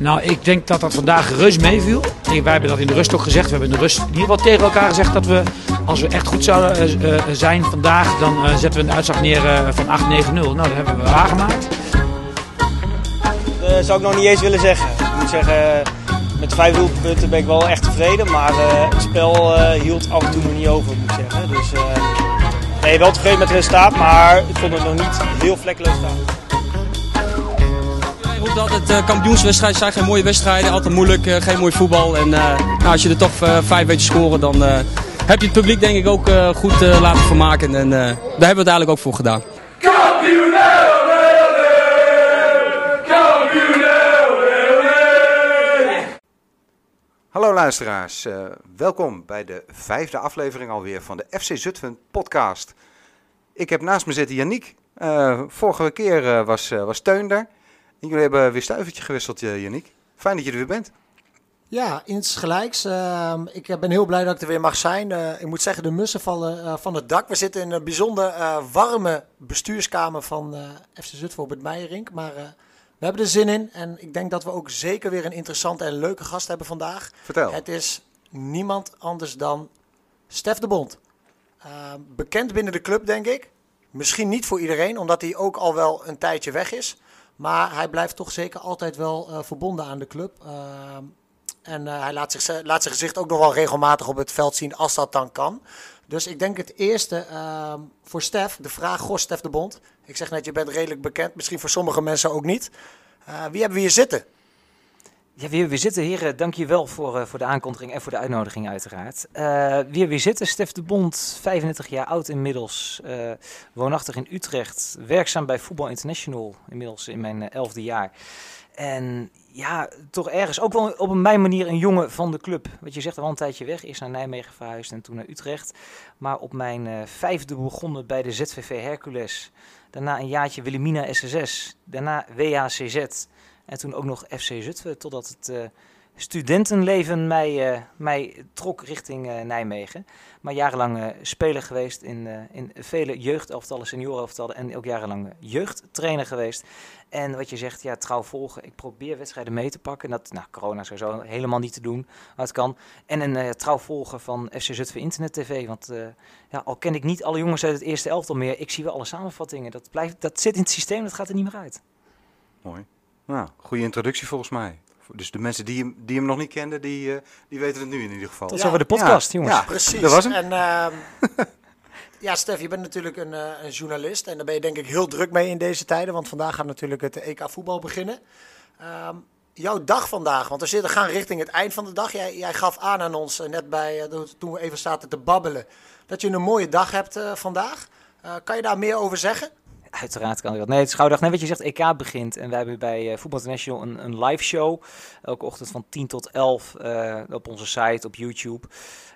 Nou, ik denk dat dat vandaag reus meeviel. Wij hebben dat in de rust ook gezegd. We hebben in de rust in ieder geval tegen elkaar gezegd dat we, als we echt goed zouden eh, eh, zijn vandaag, dan eh, zetten we een uitslag neer van 8-9-0. Nou, dat hebben we waargemaakt. Dat zou ik nog niet eens willen zeggen. Ik moet zeggen, met vijf doelpunten ben ik wel echt tevreden. Maar het spel hield af en toe nog niet over, moet ik zeggen. Dus nee, wel tevreden met het resultaat, maar ik vond het nog niet heel vlekkeloos staan. Hij roept altijd uh, kampioenswedstrijden zijn geen mooie wedstrijden, altijd moeilijk, eh, geen mooi voetbal. En eh, nou, als je er toch eh, vijf weet scoren, dan eh, heb je het publiek denk ik ook eh, goed eh, laten vermaken. En eh, daar hebben we het eigenlijk ook voor gedaan. Hallo luisteraars, eh, welkom bij de vijfde aflevering alweer van de FC Zutphen podcast. Ik heb naast me zitten Yannick. Eh, vorige keer eh, was, eh, was Teun er. Jullie hebben weer stuivertje gewisseld, uh, Yannick. Fijn dat je er weer bent. Ja, iets gelijks. Ehm, ik eh, ben heel blij dat ik er weer mag zijn. Eh, ik moet zeggen, de mussen vallen eh, van het dak. We zitten in een bijzonder eh, warme bestuurskamer van eh, FC Zutphen op het Meijerink. Maar eh, we hebben er zin in. En ik denk dat we ook zeker weer een interessante en leuke gast hebben vandaag. Vertel. Het is niemand anders dan Stef de Bond. Ehm, bekend binnen de club, denk ik. Misschien niet voor iedereen, omdat hij ook al wel een tijdje weg is. Maar hij blijft toch zeker altijd wel eh, verbonden aan de club. Ehm, en eh, hij laat, zich, laat zijn gezicht ook nog wel regelmatig op het veld zien als dat dan kan. Dus ik denk het eerste ehm, voor Stef, de vraag, goh Stef de Bond. Ik zeg net, je bent redelijk bekend, misschien voor sommige mensen ook niet. Eh, wie hebben we hier zitten? Ja, weer, weer zitten, heren. Dank je wel voor, eh, voor de aankondiging en voor de uitnodiging, uiteraard. Eh weer weer zitten. Stef de Bond, 35 jaar oud inmiddels. eh, woonachtig in Utrecht. Werkzaam bij Voetbal International, inmiddels in mijn eh, elfde jaar. En ja, toch ergens ook wel op mijn manier een jongen van de club. Wat je zegt, al een tijdje weg. Is naar Nijmegen verhuisd en toen naar Utrecht. Maar op mijn eh, vijfde begonnen bij de ZVV Hercules. Daarna een jaartje Wilhelmina SSS. Daarna WHCZ. En toen ook nog FC Zutphen, totdat het eh, studentenleven mij, eh, mij trok richting eh, Nijmegen. Maar jarenlang speler geweest in, in vele jeugdelftallen, seniorenelftallen en ook jarenlang jeugdtrainer geweest. En wat je zegt, ja, trouw volgen. Ik probeer wedstrijden mee te pakken. Dat, nou, corona sowieso helemaal niet te doen, maar het kan. En een eh, trouw volgen van FC Zutphen Internet TV. Want ja, al ken ik niet alle jongens uit het eerste elftal meer, ik zie wel alle samenvattingen. Dat, blijft, dat zit in het systeem, dat gaat er niet meer uit. Mooi. Nou, goede introductie volgens mij. Dus de mensen die hem, die hem nog niet kenden, die, eh, die weten het nu in ieder geval. Tot Ja. zover de podcast, Ja, jongens. ja. Precies. dat was hem. En ehm, ja, Stef, je bent natuurlijk een, eh, een journalist en daar ben je denk ik heel druk mee in deze tijden, want vandaag gaat natuurlijk het EK voetbal beginnen. Ehm, jouw dag vandaag, want we zitten, gaan richting het eind van de dag. Jij, jij gaf aan aan ons eh, net bij, toen we even zaten te babbelen, dat je een mooie dag hebt eh, vandaag. Eh, kan je daar meer over zeggen? Uiteraard kan ik dat. Nee, het is. Nee, wat je zegt, EK begint. En wij hebben bij eh Voetbal International een, een live show. Elke ochtend van 10 tot 11 eh, op onze site, op YouTube.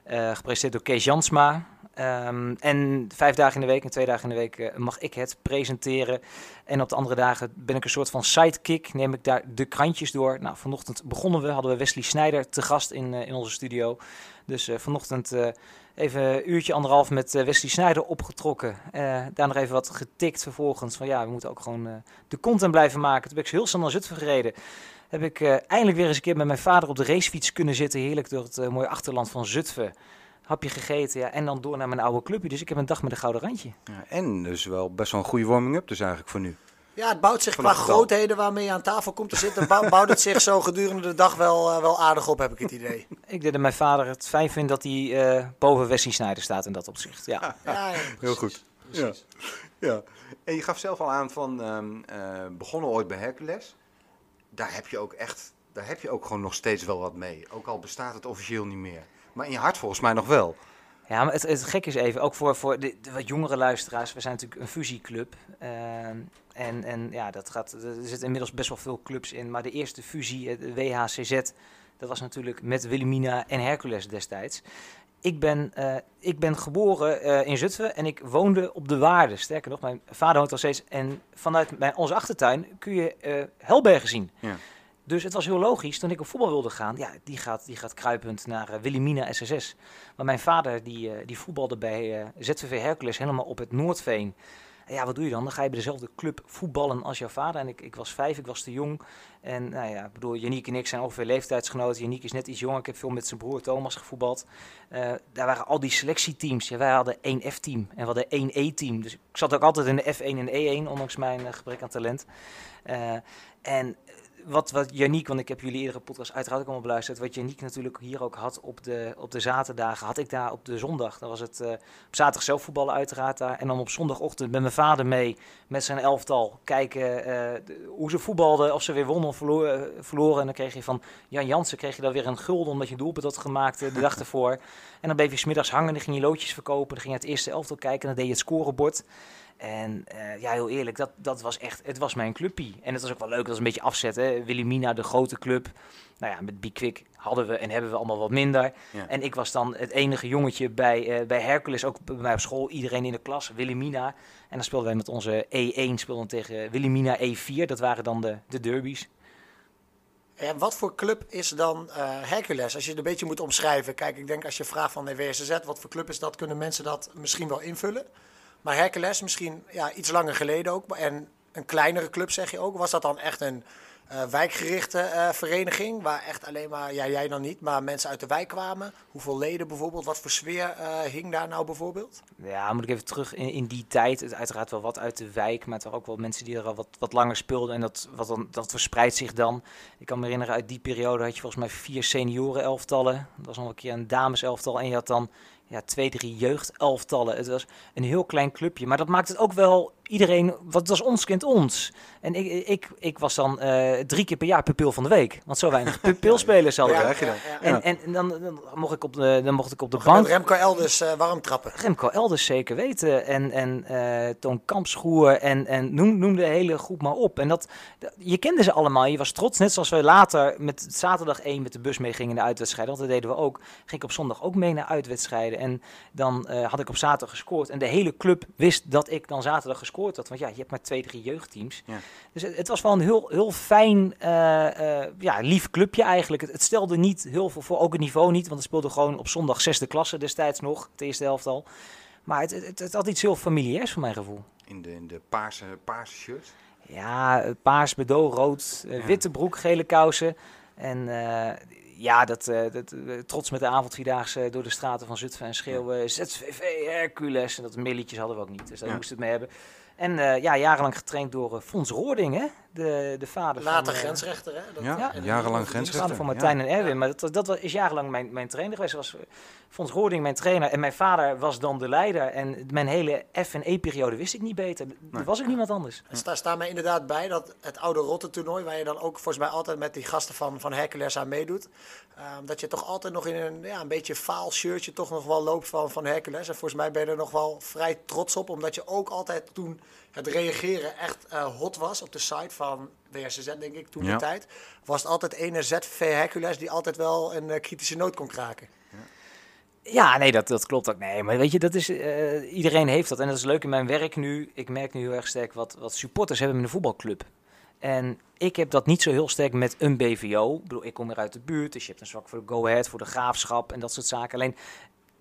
Eh gepresenteerd door Kees Jansma. Ehm, en vijf dagen in de week en twee dagen in de week mag ik het presenteren. En op de andere dagen ben ik een soort van sidekick. Neem ik daar de krantjes door. Nou, vanochtend begonnen we. Hadden we Wesley Snijder te gast in, in onze studio. Dus vanochtend even een uurtje, anderhalf met eh, Wesley Snijder opgetrokken. Eh, daar nog even wat getikt vervolgens. Van ja, we moeten ook gewoon eh, de content blijven maken. Toen ben ik heel snel naar Zutphen gereden. Heb ik eindelijk weer eens een keer met mijn vader op de racefiets kunnen zitten. Heerlijk door het mooie achterland van Zutphen. Hapje gegeten ja, en dan door naar mijn oude clubje. Dus ik heb een dag met een gouden randje. Ja, en dus wel best wel een goede warming-up dus eigenlijk voor nu. Ja, het bouwt zich qua grootheden waarmee je aan tafel komt te zitten, bou- bouwt het zich zo gedurende de dag wel, eh, wel aardig op, heb ik het idee. Ik denk dat mijn vader het fijn vindt dat hij eh, boven Wesley Snijder staat in dat opzicht. Ja. Ja, ja, Heel goed. Ja. ja. En je gaf zelf al aan van ehm, eh, begonnen ooit bij Hercules. Daar heb je ook echt, daar heb je ook gewoon nog steeds wel wat mee. Ook al bestaat het officieel niet meer. Maar in je hart volgens mij nog wel. Ja, maar het, het gek is even, ook voor, voor de, wat jongere luisteraars, we zijn natuurlijk een fusieclub. Ehm, en, en ja, dat gaat, er zitten inmiddels best wel veel clubs in. Maar de eerste fusie, eh, de WHCZ, dat was natuurlijk met Wilhelmina en Hercules destijds. Ik ben, eh, ik ben geboren eh, in Zutphen en ik woonde op de Waarde. Sterker nog, mijn vader woont al steeds. En vanuit mijn, onze achtertuin kun je Helbergen zien. Ja. Dus het was heel logisch, toen ik op voetbal wilde gaan, ja, die gaat, die gaat kruipend naar eh, Wilhelmina SSS. Maar mijn vader, die, eh, die voetbalde bij eh, ZVV Hercules helemaal op het Noordveen. En ja, wat doe je dan? Dan ga je bij dezelfde club voetballen als jouw vader. En ik, ik was vijf, ik was te jong. En nou ja, ik bedoel, Janiek en ik zijn ongeveer leeftijdsgenoten. Janiek is net iets jonger. Ik heb veel met zijn broer Thomas gevoetbald. Daar waren al die selectieteams. Ja, wij hadden één F-team en we hadden één E-team. Dus ik zat ook altijd in de F1 en E1, ondanks mijn gebrek aan talent. En wat, wat Janiek, want ik heb jullie eerdere podcast uiteraard ook allemaal beluisterd. Wat Janiek natuurlijk hier ook had op de, op de zaterdagen, had ik daar op de zondag. Dan was het uh, op zaterdag zelf voetballen uiteraard daar. En dan op zondagochtend met mijn vader mee, met zijn elftal, kijken uh, hoe ze voetbalden. Of ze weer wonnen of verloren, verloren. En dan kreeg je van Jan Jansen kreeg je dan weer een gulden omdat je doelpunt had gemaakt de dag ervoor. En dan bleef je smiddags hangen, dan ging je loodjes verkopen. Dan ging je het eerste elftal kijken en dan deed je het scorebord. En uh, ja, heel eerlijk, dat, dat was echt, het was mijn clubpie. En het was ook wel leuk, dat was een beetje afzetten. Wilhelmina, de grote club. Nou ja, met Bikwik hadden we en hebben we allemaal wat minder. Ja. En ik was dan het enige jongetje bij, uh, bij Hercules, ook bij mij op school. Iedereen in de klas, Wilhelmina. En dan speelden wij met onze E1 speelden tegen Wilhelmina E4. Dat waren dan de, de derbies. En wat voor club is dan uh, Hercules? Als je het een beetje moet omschrijven. Kijk, ik denk als je vraagt van de WSZ, wat voor club is dat, kunnen mensen dat misschien wel invullen. Maar Hercules misschien ja, iets langer geleden ook. En een kleinere club zeg je ook. Was dat dan echt een uh, wijkgerichte uh, vereniging? Waar echt alleen maar, ja jij dan niet, maar mensen uit de wijk kwamen? Hoeveel leden bijvoorbeeld? Wat voor sfeer uh, hing daar nou bijvoorbeeld? Ja, moet ik even terug in, in die tijd. Het uiteraard wel wat uit de wijk, maar waren ook wel mensen die er al wat, wat langer speelden. En dat, wat dan, dat verspreidt zich dan. Ik kan me herinneren, uit die periode had je volgens mij vier senioren elftallen. Dat was nog een keer een dames elftal. En je had dan ja, twee, drie jeugdelftallen. Het was een heel klein clubje. Maar dat maakt het ook wel iedereen, wat was ons kind ons. En ik, ik, ik was dan uh, drie keer per jaar pupil van de week. Want zo weinig pupilspelers hadden we. Ja, ja, en, en, en dan, dan, mocht ik op de, dan mocht ik op de bank. Remco Elders uh, warm trappen. Remco Elders zeker weten. En, en uh, Toon Kampschoer. En, en noem, noem de hele groep maar op. En dat, je kende ze allemaal. Je was trots. Net zoals we later met zaterdag 1 met de bus mee gingen in de uitwedstrijden. Want dat deden we ook. Ging ik op zondag ook mee naar uitwedstrijden. En dan had ik op zaterdag gescoord. En de hele club wist dat ik dan zaterdag gescoord had. Want ja, je hebt maar twee, drie jeugdteams. Ja. Dus het, het, was wel een heel, heel fijn, uh, uh, ja, lief clubje eigenlijk. Het, het, stelde niet heel veel voor, ook het niveau niet. Want het speelde gewoon op zondag zesde klasse destijds nog, het eerste helft al. Maar het, het, het had iets heel familiairs voor mijn gevoel. In de, in de paarse, paarse shirt? Ja, paars, bedoel, rood, ja. witte broek, gele kousen. En ja, dat, uh, dat uh, trots met de avondvierdaagse door de straten van Zutphen en schreeuwen ZVV Hercules. En dat milletjes hadden we ook niet, dus daar ja. moesten we het mee hebben. En uh, ja, jarenlang getraind door Fons Roording, hè? De, de vader Later van... grensrechter, hè? Dat, ja, ja jarenlang grensrechter. vader van Martijn ja. en Erwin, maar dat, dat, is jarenlang mijn, mijn trainer geweest. Was Fons Roording mijn trainer en mijn vader was dan de leider. En mijn hele F- en E-periode wist ik niet beter. Nee. Er was ook niemand anders. Het sta, staat mij inderdaad bij dat het oude Rotte toernooi, waar je dan ook volgens mij altijd met die gasten van, van Hercules aan meedoet, um, dat je toch altijd nog in een, ja, een beetje faal shirtje toch nog wel loopt van, van Hercules. En volgens mij ben je er nog wel vrij trots op, omdat je ook altijd toen het reageren echt uh, hot was op de site van WSZ, denk ik, toen Ja. de tijd. Was het altijd ene ZV Hercules die altijd wel een uh, kritische noot kon kraken. Ja, nee, dat, dat klopt ook. Nee, maar weet je, dat is, uh, iedereen heeft dat. En dat is leuk in mijn werk nu. Ik merk nu heel erg sterk wat, wat supporters hebben met een voetbalclub. En ik heb dat niet zo heel sterk met een BVO. Ik bedoel, ik kom weer uit de buurt, dus je hebt een zwak voor de Go Ahead, voor de Graafschap en dat soort zaken. Alleen,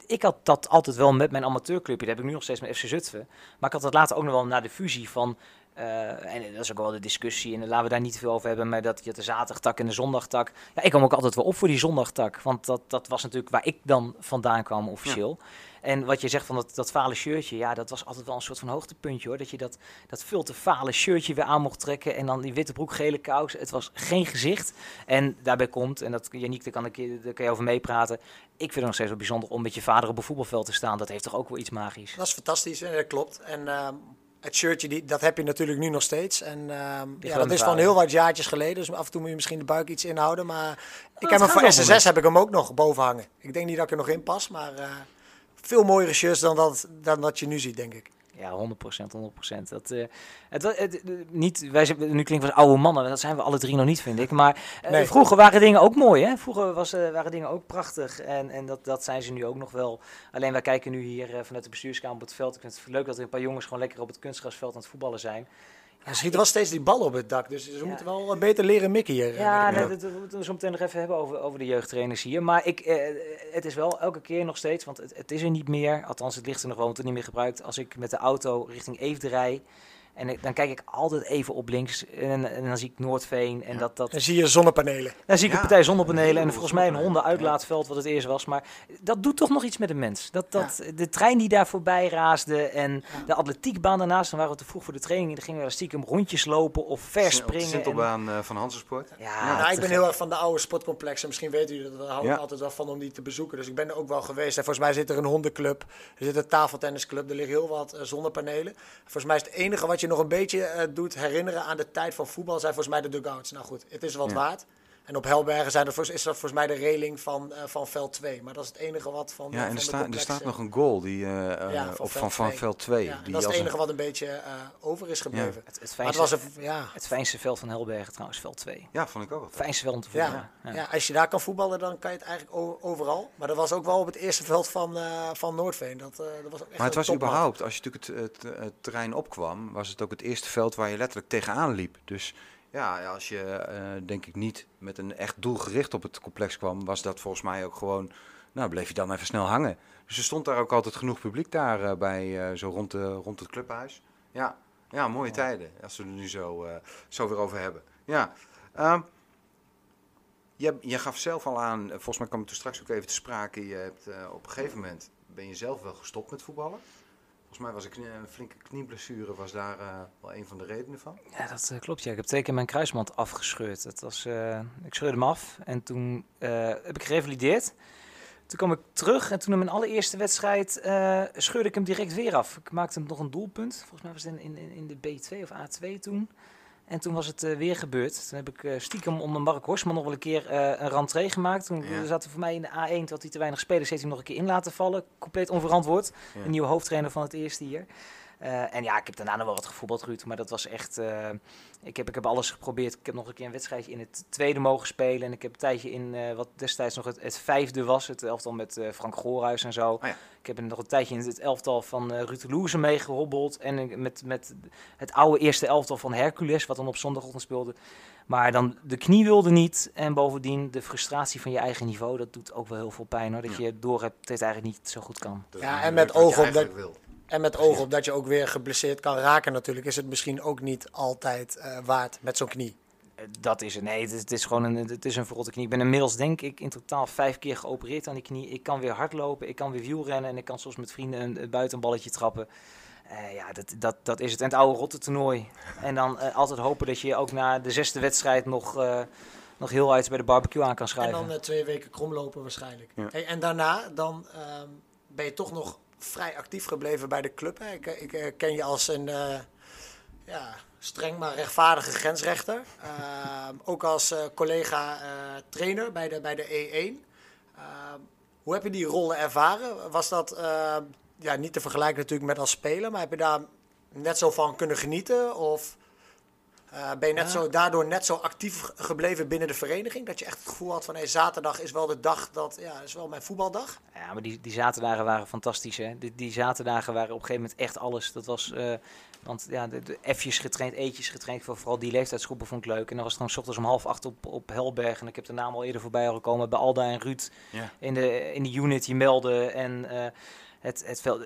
ik had dat altijd wel met mijn amateurclubje. Dat heb ik nu nog steeds met FC Zutphen. Maar ik had dat later ook nog wel na de fusie van... Uh, en dat is ook wel de discussie, en laten we daar niet veel over hebben, maar dat je de zaterdagtak en de zondagtak. Ja, ik kwam ook altijd wel op voor die zondagtak, want dat, dat was natuurlijk waar ik dan vandaan kwam officieel. Ja. En wat je zegt van dat, dat fale shirtje, ja, dat was altijd wel een soort van hoogtepuntje hoor. Dat je dat, dat veel te fale shirtje weer aan mocht trekken en dan die witte broek, gele kous. Het was geen gezicht. En daarbij komt, en dat Janiek, daar kan, ik, daar kan je over meepraten. Ik vind het nog steeds wel bijzonder om met je vader op een voetbalveld te staan. Dat heeft toch ook wel iets magisch. Dat is fantastisch, en dat klopt. En uh, het shirtje, die, dat heb je natuurlijk nu nog steeds. En uh, ja, dat is van heel wat jaartjes geleden. Dus af en toe moet je misschien de buik iets inhouden. Maar ik heb hem voor SSS heb ik hem ook nog boven hangen. Ik denk niet dat ik er nog in pas, maar uh, veel mooiere shirts dan dat, dan dat je nu ziet, denk ik. Ja, 100 procent, 100 procent. Dat, uh, het, het, het, niet, wij zijn, nu klinken we als oude mannen, dat zijn we alle drie nog niet, vind ik. Maar uh, nee. vroeger waren dingen ook mooi, hè? Vroeger was, uh, waren dingen ook prachtig en, en dat, dat zijn ze nu ook nog wel. Alleen wij kijken nu hier vanuit de bestuurskamer op het veld. Ik vind het leuk dat er een paar jongens gewoon lekker op het kunstgrasveld aan het voetballen zijn. Hij schiet wel steeds die bal op het dak, dus ze moeten wel beter leren mikken hier. Ja, eh, nee, dat, dat moeten we zo meteen nog even hebben over, over de jeugdtrainers hier. Maar ik, eh, het is wel elke keer nog steeds, want het, het is er niet meer. Althans, het ligt er nog wel, want het niet meer gebruikt. Als ik met de auto richting Eefde rij, en ik- dan kijk ik altijd even op links en, en dan zie ik Noordveen. En dat, dat, Dan zie je zonnepanelen. dan zie ik Ja, een partij zonnepanelen en volgens mij een hondenuitlaatveld, wat het eerst was. Maar dat doet toch nog iets met de mens. Dat, dat, De trein die daar voorbij raasde en de atletiekbaan daarnaast. Dan waren we te vroeg voor de training. en Dan gingen we daar stiekem rondjes lopen of verspringen. de Sintelbaan eh, van Hansensport. Ja, nou, ik ben heel erg van de oude sportcomplexen. Misschien weten jullie dat. Daar hou ik Ja. altijd wel van om die te bezoeken. Dus ik ben er ook wel geweest. En volgens mij zit er een hondenclub. Er zit een tafeltennisclub. Er liggen heel wat eh, zonnepanelen. Volgens mij is het enige wat je nog een beetje eh, doet herinneren aan de tijd van voetbal... zijn volgens mij de dugouts. Nou goed, het is wat Ja. waard. En op Helbergen zijn er, is dat volgens mij de reling van, eh, van veld 2. Maar dat is het enige wat van, Ja, van en er, er staat nog een goal die, eh, eh, Ja, van op, veld van, van twee. veld 2. Ja, die dat is het een- enige wat een beetje eh, over is gebleven. Het, het, Maar het fijnste, was een, ja, het fijnste veld van Helbergen trouwens, veld 2. Ja, vond ik ook. Het fijnste veld om te Ja, voetballen. ja. Ja. als je daar kan voetballen, dan kan je het eigenlijk overal. Maar dat was ook wel op het eerste veld van, eh, van Noordveen. Dat, eh, dat was ook echt Maar het was überhaupt, als je natuurlijk het, het, het terrein opkwam, was het ook het eerste veld waar je letterlijk tegenaan liep. Dus ja, als je eh, denk ik niet met een echt doel gericht op het complex kwam, was dat volgens mij ook gewoon, nou bleef je dan even snel hangen. Dus er stond daar ook altijd genoeg publiek daar eh, bij, eh, zo rond, de, rond het clubhuis. Ja, ja mooie tijden, als we er nu zo, zo weer over hebben. Ja, ehm, je, je gaf zelf al aan, volgens mij kwam het er straks ook even te sprake, je hebt op een gegeven moment, ben je zelf wel gestopt met voetballen? Volgens mij was een, een flinke knieblessure was daar eh, wel een van de redenen van. Ja, dat eh, klopt. Ja. Ik heb twee keer mijn kruisband afgescheurd. Dat was, eh, ik scheurde hem af en toen heb ik gerevalideerd. Toen kwam ik terug en toen in mijn allereerste wedstrijd scheurde ik hem direct weer af. Ik maakte hem nog een doelpunt. Volgens mij was het in, in, in de B2 of A2 toen. En toen was het eh, weer gebeurd. Toen heb ik eh, stiekem onder Mark Horsman nog wel een keer eh, een rentree gemaakt. Toen Ja. zaten voor mij in de A1, toen had hij te weinig spelers, heeft hij hem nog een keer in laten vallen. Compleet onverantwoord. Ja. Een nieuwe hoofdtrainer van het eerste hier. Eh, en ja, ik heb daarna nog wel wat gevoetbald, Ruud. Maar dat was echt... eh, ik, heb, ik heb alles geprobeerd. Ik heb nog een keer een wedstrijdje in het tweede mogen spelen. En ik heb een tijdje in eh, wat destijds nog het, het vijfde was. Het elftal met eh, Frank Goorhuis en zo. Ja. Ik heb nog een tijdje in het elftal van eh Ruud de Loeze meegehobbeld. En met, met het oude eerste elftal van Hercules, wat dan op zondagochtend speelde. Maar dan de knie wilde niet. En bovendien de frustratie van je eigen niveau. Dat doet ook wel heel veel pijn hoor. Dat je door hebt dat het eigenlijk niet zo goed kan. Dat Ja, en met oog op wil. En met oog op dat je ook weer geblesseerd kan raken natuurlijk, is het misschien ook niet altijd eh, waard met zo'n knie. Eh, Dat is het. Nee, het is, het is gewoon een, het is een verrotte knie. Ik ben inmiddels denk ik in totaal vijf keer geopereerd aan die knie. Ik kan weer hardlopen, ik kan weer wielrennen en ik kan soms met vrienden een, een buitenballetje trappen. Eh, ja, dat, dat, dat is het. En het oude rotte toernooi. En dan eh, altijd hopen dat je ook na de zesde wedstrijd nog, eh, nog heel uit bij de barbecue aan kan En schrijven. dan eh, twee weken kromlopen waarschijnlijk. Ja. Hey, en daarna dan ehm, ben je toch nog vrij actief gebleven bij de club. Hè? Ik, ik ken je als een eh, ja, streng maar rechtvaardige grensrechter. Ehm, ook als eh, collega eh, trainer bij de, bij de E1. Ehm, hoe heb je die rollen ervaren? Was dat ehm, ja, niet te vergelijken natuurlijk met als speler, maar heb je daar net zo van kunnen genieten? Of eh, ben je net Ja. zo, daardoor net zo actief ge- gebleven binnen de vereniging? Dat je echt het gevoel had van hey, zaterdag is wel de dag dat ja, is wel mijn voetbaldag. Ja, maar die, die zaterdagen waren fantastisch. Hè? Die, die zaterdagen waren op een gegeven moment echt alles. Dat was, eh, want ja, de, de F'jes getraind, eetjes getraind. Voor vooral die leeftijdsgroepen vond ik leuk. En dan was het gewoon 's ochtends om half acht op, op Helberg. En ik heb de naam al eerder voorbij al gekomen. Bij Alda en Ruud Ja. in, de, in de unit die melden. En eh, het, het veld,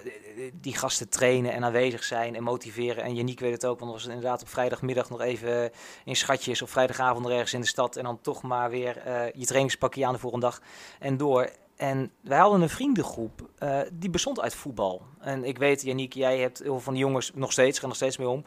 die gasten trainen en aanwezig zijn en motiveren. En Janiek weet het ook, want was inderdaad op vrijdagmiddag nog even in schatjes. Of vrijdagavond ergens in de stad. En dan toch maar weer eh, je trainingspakje aan de volgende dag en door. En wij hadden een vriendengroep, eh, die bestond uit voetbal. En ik weet, Janiek, jij hebt heel veel van die jongens nog steeds, gaan nog steeds mee om.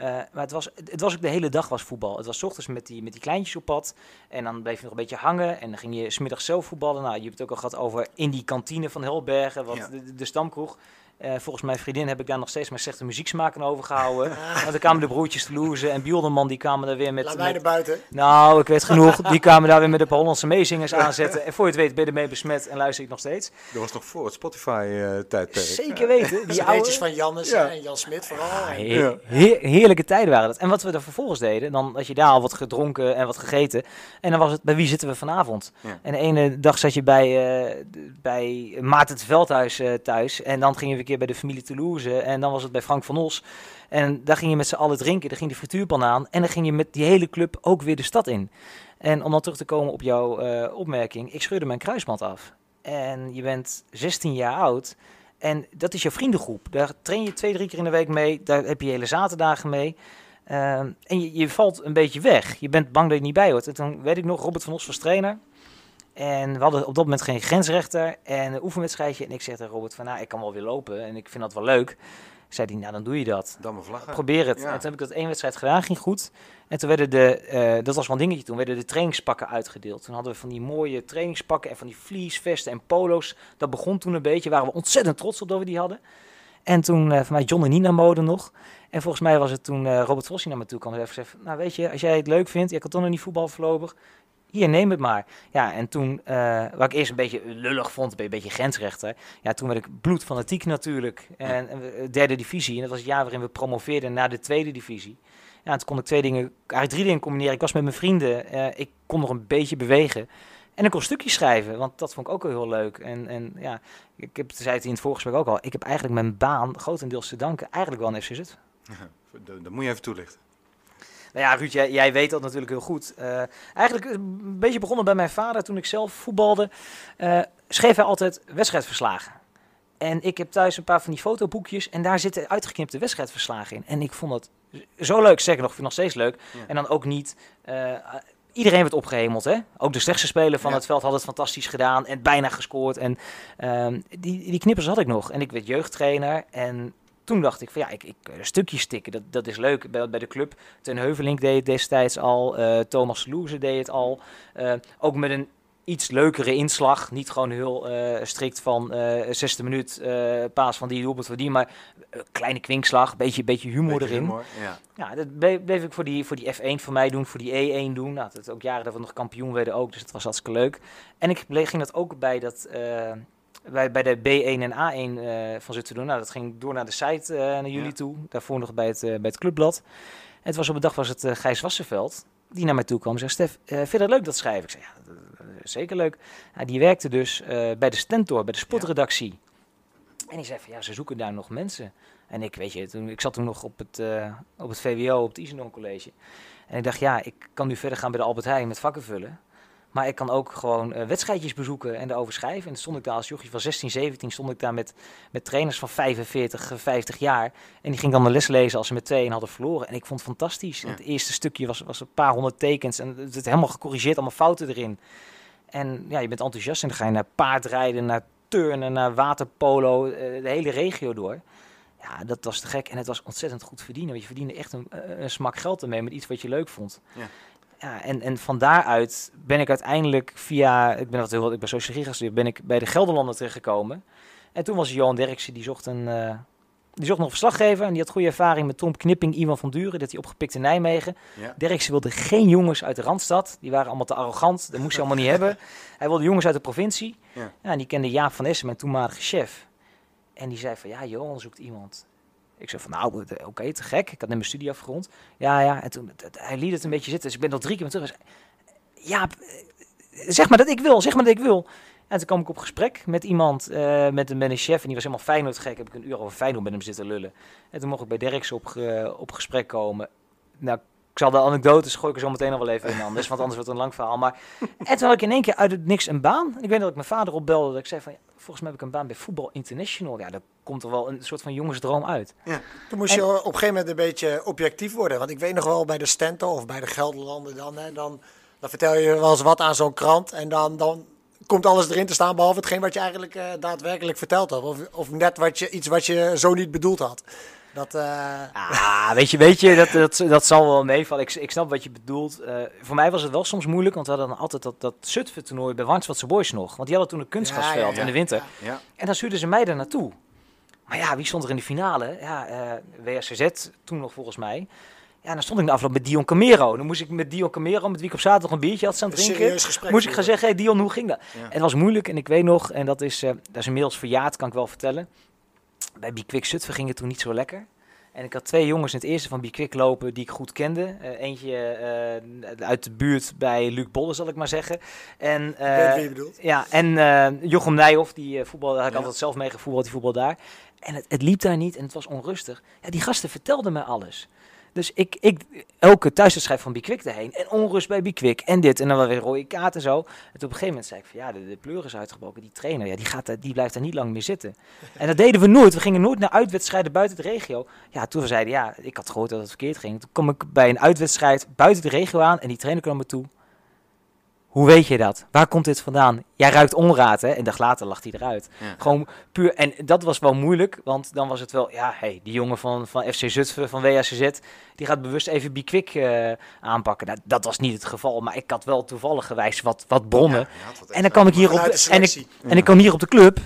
Eh, maar het was, het was ook de hele dag was voetbal. Het was 's ochtends met die, met die kleintjes op pad. En dan bleef je nog een beetje hangen. En dan ging je smiddags zelf voetballen. Nou, je hebt het ook al gehad over in die kantine van Helbergen, wat Ja. de- de stamkroeg. Eh, volgens mijn vriendin heb ik daar nog steeds mijn slechte muzieksmaak aan overgehouden. Want dan kwamen de broertjes te loezen en Bielderman die kwamen daar weer met... Laat met- mij er buiten. nou, ik weet genoeg. Die kwamen daar weer met de Hollandse meezingers aanzetten. En voor je het weet ben je ermee besmet en luister ik nog steeds. Dat was nog voor het Spotify-tijdperk. Zeker weten. Die oude... van Jannes Ja. en Jan Smit vooral. Ah, En- heer- heer- heerlijke tijden waren dat. En wat we er vervolgens deden, dan had je daar al wat gedronken en wat gegeten. En dan was het, bij wie zitten we vanavond? Ja. En de ene dag zat je bij, eh, d- bij Maarten het Veldhuis eh, thuis. En dan gingen we bij de familie Toulouse. En dan was het bij Frank van Os. En daar ging je met z'n allen drinken. Daar ging de frituurpan aan. En dan ging je met die hele club ook weer de stad in. En om dan terug te komen op jouw eh, opmerking. Ik scheurde mijn kruisband af. En je bent 16 jaar oud. En dat is jouw vriendengroep. Daar train je twee, drie keer in de week mee. Daar heb je hele zaterdagen mee. Ehm, en je, je valt een beetje weg. Je bent bang dat je niet bij hoort. En toen weet ik nog, Robert van Os was trainer. En we hadden op dat moment geen grensrechter en een oefenwedstrijdje. En ik zeg tegen Robert van, nou, ik kan wel weer lopen en ik vind dat wel leuk. Zei hij, nou, dan doe je dat. Dan vlaggen. Probeer het. Ja. En toen heb ik dat één wedstrijd gedaan, ging goed. En toen werden de, eh, dat was wel een dingetje toen, werden de trainingspakken uitgedeeld. Toen hadden we van die mooie trainingspakken en van die vliesvesten en polo's. Dat begon toen een beetje, waren we ontzettend trots op dat we die hadden. En toen eh van mij John en Nina mode nog. En volgens mij was het toen eh, Robert Vossi naar me toe kwam en heeft gezegd, nou weet je, als jij het leuk vindt, je kan toch nog niet voetbal voorlopig. Hier, neem het maar. Ja, en toen, eh wat ik eerst een beetje lullig vond, een beetje grensrechter. Ja, toen werd ik bloedfanatiek natuurlijk. En, en we- derde divisie. En dat was het jaar waarin we promoveerden naar de tweede divisie. Ja, en toen kon ik twee dingen, eigenlijk drie dingen combineren. Ik was met mijn vrienden. eh, ik kon nog een beetje bewegen. En ik kon stukjes schrijven, want dat vond ik ook heel leuk. En, en ja, ik heb, zei het in het voorgesprek ook al, ik heb eigenlijk mijn baan grotendeels te danken. Eigenlijk wel aan FC Zutphen. Dat dat moet je even toelichten. Nou ja, Ruud, jij, jij weet dat natuurlijk heel goed. Eh, eigenlijk een beetje begonnen bij mijn vader toen ik zelf voetbalde. eh, schreef hij altijd wedstrijdverslagen. En ik heb thuis een paar van die fotoboekjes en daar zitten uitgeknipte wedstrijdverslagen in. En ik vond dat zo leuk, zeker nog, ik vind het nog steeds leuk. Ja. En dan ook niet... eh, iedereen werd opgehemeld, hè? Ook de slechtste speler van Ja. het veld had het fantastisch gedaan en bijna gescoord. En ehm, die, die knippers had ik nog. En ik werd jeugdtrainer en toen dacht ik van ja, ik, ik eh, stukjes stikken, dat, dat is leuk bij, bij de club. Ten Heuvelink deed het destijds al, eh, Thomas Loeze deed het al. Eh, ook met een iets leukere inslag, niet gewoon heel strikt van zesde minuut paas van die doelpunt van die, maar kleine kwinkslag, beetje, beetje humor Beetje erin. humor, Ja. Ja, dat bleef, bleef ik voor die, voor die F1 van mij doen, voor die E1 doen. Nou, dat ook jaren we nog kampioen werden ook, dus dat was hartstikke leuk. En ik ging dat ook bij, dat, bij, bij de B1 en A1 eh, van Zutphen doen. Nou, dat ging door naar de site eh, naar jullie Ja. toe. Daarvoor nog bij het, eh, bij het clubblad. En het was op een dag was het Gijs Wassenveld die naar mij toe kwam en zei: Stef, eh, vind je dat leuk dat schrijven? Ik zei: Ja, zeker leuk. Ja, die werkte dus bij de Stentor, bij de sportredactie. En die zei: van, Ja, ze zoeken daar nog mensen. En ik, weet je, toen, ik zat toen nog op het, op het VWO, op het Isenon College. En ik dacht, ja, ik kan nu verder gaan bij de Albert Heijn met vakken vullen. Maar ik kan ook gewoon eh, wedstrijdjes bezoeken en daarover schrijven. En toen stond ik daar als jochie van 16, 17, stond ik daar met, met trainers van 45, eh, 50 jaar. En die ging dan de les lezen als ze met tweeën hadden verloren. En ik vond het fantastisch. Ja. Het eerste stukje was, was een paar honderd tekens en het is helemaal gecorrigeerd, allemaal fouten erin. En ja, je bent enthousiast en dan ga je naar paardrijden, naar turnen, naar waterpolo, eh, de hele regio door. Ja, dat was te gek. En het was ontzettend goed verdienen. Want je verdiende echt een, eh, een smak geld ermee met iets wat je leuk vond. Ja. Ja, en, en van daaruit ben ik uiteindelijk via, ik ben, heel, ik ben sociologie gestudeerd, ben ik bij de Gelderlander terechtgekomen. En toen was Johan Derksen, die zocht een, eh, die zocht nog een verslaggever. En die had goede ervaring met Tom Knipping, Iwan van Duren, dat hij opgepikt in Nijmegen. Ja. Derksen wilde geen jongens uit de Randstad. Die waren allemaal te arrogant. Dat moest hij allemaal niet hebben. Hij wilde jongens uit de provincie. Ja. Ja. en die kende Jaap van Essen, mijn toenmalige chef. En die zei van, ja, Johan zoekt iemand. Ik zei van, nou, eh, oké, te gek. Ik had net mijn studie afgerond. Ja, ja. En toen, hij liet het een beetje zitten. Dus ik ben al drie keer terug. Jaap, eh, zeg maar dat ik wil. Zeg maar dat ik wil. En toen kwam ik op gesprek met iemand, eh, met, een, met chef. En die was helemaal Feyenoord gek. Heb ik een uur over Feyenoord met hem zitten lullen. En toen mocht ik bij Derks op, op gesprek komen. Nou, zal de anekdotes gooi ik er zo meteen nog wel even in anders. Want anders wordt het een lang verhaal. Maar en toen had ik in één keer uit het niks een baan. Ik weet dat ik mijn vader opbelde. Dat ik zei van, ja, volgens mij heb ik een baan bij Voetbal International. Ja, daar komt er wel een soort van jongensdroom uit. Toen moest je op een gegeven moment een beetje objectief worden. Want ik weet nog wel bij de Stento of bij de Gelderlanden dan, hè, dan, dan vertel je wel eens wat aan zo'n krant. En dan, dan komt alles erin te staan behalve hetgeen wat je eigenlijk eh, daadwerkelijk verteld had. Of, of net wat je, iets wat je zo niet bedoeld had. Dat, eh, Ah, weet je, weet je dat, dat, dat zal wel meevallen. Ik, ik snap wat je bedoelt. Eh, voor mij was het wel soms moeilijk, want we hadden dan altijd dat, dat Zutphen-toernooi bij Warnswatse Boys nog. Want die hadden toen een kunstgrasveld Ja, ja, ja. in de winter. En dan stuurden ze mij daar naartoe. Maar ja, wie stond er in de finale? Ja, eh WSCZ toen nog volgens mij. Ja, dan stond ik na afloop met Dion Camero. Dan moest ik met Dion Camero, met wie ik op zaterdag een biertje had staan drinken, gesprek. moest ik gaan zeggen, hey Dion, hoe ging dat? Ja. Het was moeilijk en ik weet nog, en dat is, dat is inmiddels verjaard, kan ik wel vertellen. Bij Bikwik Zutphen ging het toen niet zo lekker. En ik had twee jongens in het eerste van Bikwik lopen die ik goed kende. Eh, eentje eh, uit de buurt bij Luc Bolle, zal ik maar zeggen. En, eh, weet wie je bedoelt. ja, en Jochem Nijhoff, die voetbal, daar had ik Ja. altijd zelf mee gevoetbald, die voetbal daar. En het, het liep daar niet en het was onrustig. Ja, die gasten vertelden mij alles. Dus ik, ik elke thuiswedstrijd van Bikwik erheen. En onrust bij Bikwik. En dit. En dan wel weer rode kaart en zo. En op een gegeven moment zei ik van ja, de, de pleur is uitgebroken. Die trainer, ja, die, gaat, die blijft daar niet lang meer zitten. En dat deden we nooit. We gingen nooit naar uitwedstrijden buiten de regio. Ja, toen we zeiden ja, ik had gehoord dat het verkeerd ging. Toen kom ik bij een uitwedstrijd buiten de regio aan. En die trainer kwam me toe. Hoe weet je dat? Waar komt dit vandaan? Jij ruikt onraad, hè? En dag later lag hij eruit. Ja. Gewoon puur. En dat was wel moeilijk, want dan was het wel, ja, hey, die jongen van, van FC Zutphen, van WACZ, die gaat bewust even Bikwik eh aanpakken. Nou, dat was niet het geval, maar ik had wel toevallig gewijs wat, wat bronnen. Ja, wat en dan kwam ik hier op de en, ik, en ik kwam hier op de club.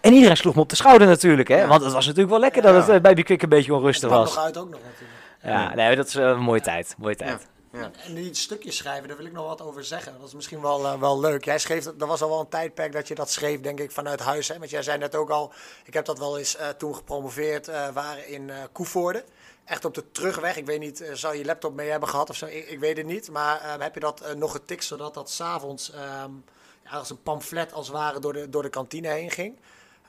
En iedereen sloeg me op de schouder natuurlijk, hè? Want het was natuurlijk wel lekker dat het eh, bij Bikwik een beetje onrustig was. nog uit ook nog natuurlijk. Ja, nee, dat is eh, een mooie tijd. Mooie tijd. En die stukjes schrijven, daar wil ik nog wat over zeggen. Dat is misschien wel, eh, wel leuk. Jij schreef, dat was al wel een tijdperk dat je dat schreef, denk ik, vanuit huis. Hè? Want jij zei net ook al, ik heb dat wel eens eh, toen gepromoveerd eh, waren in Koevoorde. Echt op de terugweg. Ik weet niet, zou je laptop mee hebben gehad of zo? Ik, weet het niet. Maar heb je dat nog getikt, zodat dat s'avonds ehm ja, als een pamflet als het ware door de, door de kantine heen ging?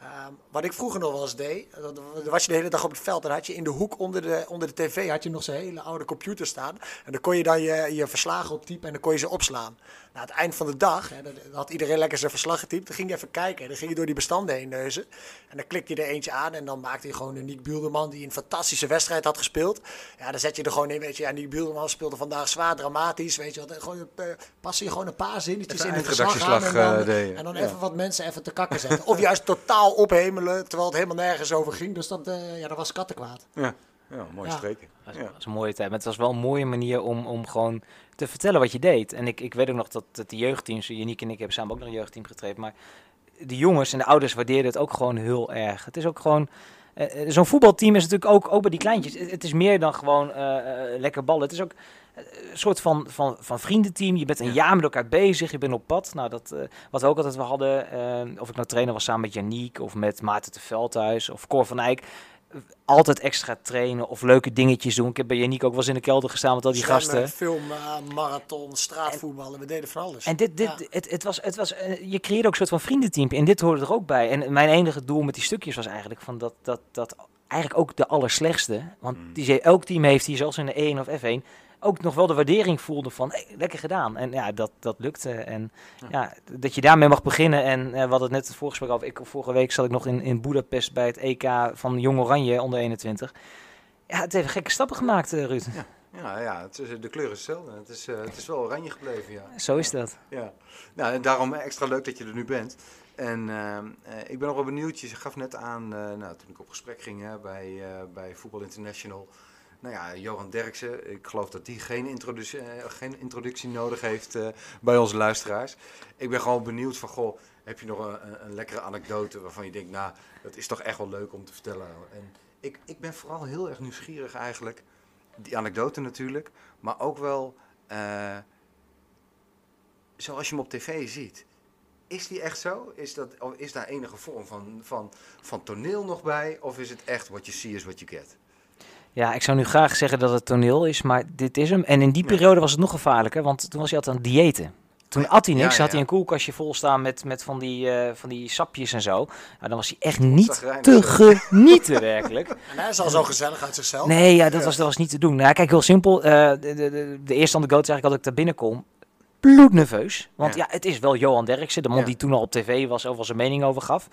Ehm, wat ik vroeger nog wel eens deed, eh, was je de hele dag op het veld. Dan had je in de hoek onder de, onder de tv had je nog zo'n hele oude computer staan. En dan kon je dan je, je verslagen optypen en dan kon je ze opslaan. Na het eind van de dag, hè, had iedereen lekker zijn verslag getypt. Dan ging je even kijken. Dan ging je door die bestanden heen neuzen. En dan klikte je er eentje aan. En dan maakte je gewoon een Nick Bielderman die een fantastische wedstrijd had gespeeld. Ja, dan zet je er gewoon in. Weet je, ja, Nick Bielderman speelde vandaag zwaar dramatisch. Weet je wat, gewoon, eh, pas je gewoon een paar zinnetjes Even in het verslag aan. En dan, eh, en dan Ja. even wat mensen even te kakken zetten. Of juist totaal ophemelen, terwijl het helemaal nergens over ging. Dus dat, eh, ja, dat was kattenkwaad. Ja, ja mooi Ja. streken. Dat Ja. was een mooie tijd. Maar het was wel een mooie manier om, om gewoon te vertellen wat je deed. En ik, ik weet ook nog dat, dat de jeugdteams, Janiek en ik hebben samen ook nog een jeugdteam getraind. Maar de jongens en de ouders waardeerden het ook gewoon heel erg. Het is ook gewoon. eh, eh, Zo'n voetbalteam is natuurlijk ook, ook bij die kleintjes. Het, het is meer dan gewoon eh, lekker ballen. Het is ook een soort van, van, van vriendenteam. Je bent een Ja. jaar met elkaar bezig. Je bent op pad. Nou, dat, wat we ook altijd wel hadden. of ik nou trainer was samen met Janiek of met Maarten de Veldhuis of Cor van Eyck. Altijd extra trainen of leuke dingetjes doen. Ik heb bij Janiek ook wel eens in de kelder gestaan met al die gasten. Film, eh, marathon, straatvoetballen. We deden van alles. En dit, dit, Ja. het, het was, het was, eh, je creëerde ook een soort van vriendenteam. En dit hoorde er ook bij. En mijn enige doel met die stukjes was eigenlijk van dat, dat, dat eigenlijk ook de allerslechtste. Want Mm. die zei, elk team heeft hier, zelfs in de 1 of F1, ook nog wel de waardering voelde van, hey, lekker gedaan. En ja, dat, dat lukte. En ja. dat je daarmee mag beginnen. En eh, we hadden het net het voorgesprek over. Ik, vorige week zat ik nog in, in Budapest bij het EK van Jong Oranje onder 21. Ja, het heeft gekke stappen gemaakt, eh, Ruud. Ja, ja het is, de kleur is hetzelfde. Het is, eh, het is wel oranje gebleven, ja. Zo is dat. Ja, nou, en daarom extra leuk dat je er nu bent. En ik ben nog wel benieuwd, je gaf net aan, nou, toen ik op gesprek ging hè, bij, bij Voetbal International. Nou ja, Johan Derksen, ik geloof dat die geen introductie, eh, geen introductie nodig heeft eh, bij onze luisteraars. Ik ben gewoon benieuwd van, goh, heb je nog een, een, lekkere anekdote waarvan je denkt, nou, dat is toch echt wel leuk om te vertellen. En ik, ik ben vooral heel erg nieuwsgierig eigenlijk, die anekdote natuurlijk, maar ook wel... eh, zoals je hem op tv ziet. Is die echt zo? Is, dat, is daar enige vorm van, van, van toneel nog bij? Of is het echt what you see is what you get? Ja, ik zou nu graag zeggen dat het toneel is, maar dit is hem. En in die periode was het nog gevaarlijker, want toen was hij altijd aan het diëten. Toen at hij niks, ja, had hij een koelkastje vol staan met, met van, die, eh, van die sapjes en zo. Nou, dan was hij echt niet te genieten, werkelijk. En hij is al zo gezellig uit zichzelf. Nee, ja, dat, was, dat was niet te doen. Nou, kijk, heel simpel. eh, de, de, de, de eerste anekdote is eigenlijk dat ik daar binnenkom. Bloednerveus. Want Ja. het is wel Johan Derksen, de man die toen al op tv was, overal zijn mening over gaf.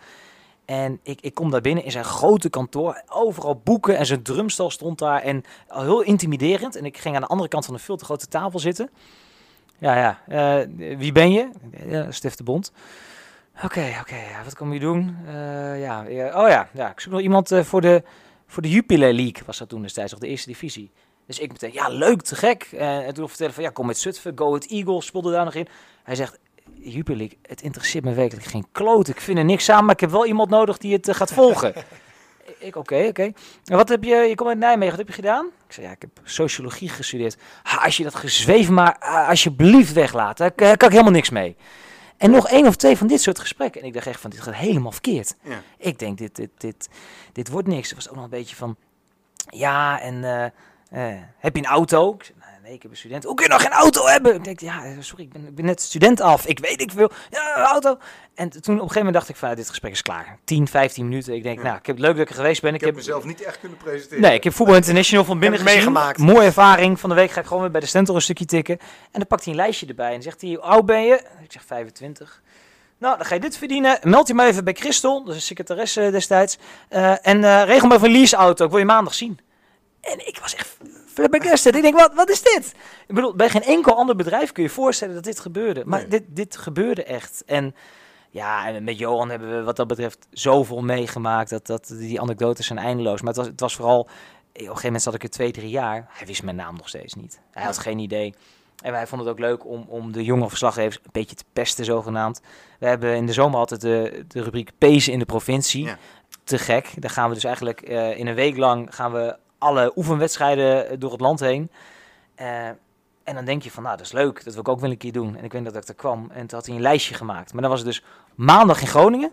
En ik, ik kom daar binnen in zijn grote kantoor. Overal boeken en zijn drumstel stond daar. En heel intimiderend. En ik ging aan de andere kant van een veel te grote tafel zitten. Ja, ja. eh, wie ben je? Ja, Stef de Bond. Oké, oké. ja, wat kom je doen? Eh, ja, oh ja, ja, ik zoek nog iemand eh, voor de, voor de Jupiler League. Was dat toen destijds, of de eerste divisie. Dus ik meteen, ja, leuk, te gek. En toen vertellen van, ja, kom met Zutphen, Go Ahead Eagles, speelde daar nog in. Hij zegt, Jupiler League, het interesseert me werkelijk geen kloot. Ik vind er niks aan, maar ik heb wel iemand nodig die het eh, gaat volgen. ik, oké, oké. En wat heb je, je komt uit Nijmegen, wat heb je gedaan? Ik zei, ja, ik heb sociologie gestudeerd. Ha, als je dat gezweef maar ah, alsjeblieft weglaat, daar kan ik helemaal niks mee. En nog één of twee van dit soort gesprekken. En ik dacht echt van, dit gaat helemaal verkeerd. Ja. Ik denk, dit, dit, dit, dit wordt niks. Er was ook nog een beetje van... ja, en eh, eh, heb je een auto? Ik nee, ik heb een student. Hoe kun je nog geen auto hebben? Ik denk, ja, sorry, ik ben, ik ben net student af. Ik weet ik veel. Ja, een auto. En toen op een gegeven moment dacht ik van, dit gesprek is klaar. 10, 15 minuten. Ik denk, Ja. nou, ik heb het leuk dat ik er geweest ben. Ik heb mezelf niet echt kunnen presenteren. Nee, ik heb Voetbal International van binnen meegemaakt. Mooie ervaring. Van de week ga ik gewoon weer bij de Stentor een stukje tikken. En dan pakt hij een lijstje erbij en zegt hij, hoe oud ben je? Ik zeg 25. Nou, dan ga je dit verdienen. Meld je maar even bij Christel, dat is een secretaresse destijds. Eh, en eh, regel maar even een leaseauto. Ik wil je maandag zien. En ik was echt flabbergasted. Ik denk, wat, wat is dit? Ik bedoel, bij geen enkel ander bedrijf kun je voorstellen dat dit gebeurde. Maar Nee. dit, dit gebeurde echt. En ja, en met Johan hebben we wat dat betreft zoveel meegemaakt. Dat, dat, die anekdotes zijn eindeloos. Maar het was, het was vooral... Op een gegeven moment zat ik er twee, drie jaar. Hij wist mijn naam nog steeds niet. Hij had geen idee. En wij vonden het ook leuk om, om de jonge verslaggevers een beetje te pesten, zogenaamd. We hebben in de zomer altijd de, de rubriek Pezen in de provincie. Ja. Te gek. Daar gaan we dus eigenlijk eh, in een week lang gaan we alle oefenwedstrijden eh, door het land heen. Eh, en dan denk je van, nou, dat is leuk. Dat wil ik ook wel een keer doen. En ik weet dat ik er kwam. En toen had hij een lijstje gemaakt. Maar dan was het dus maandag in Groningen.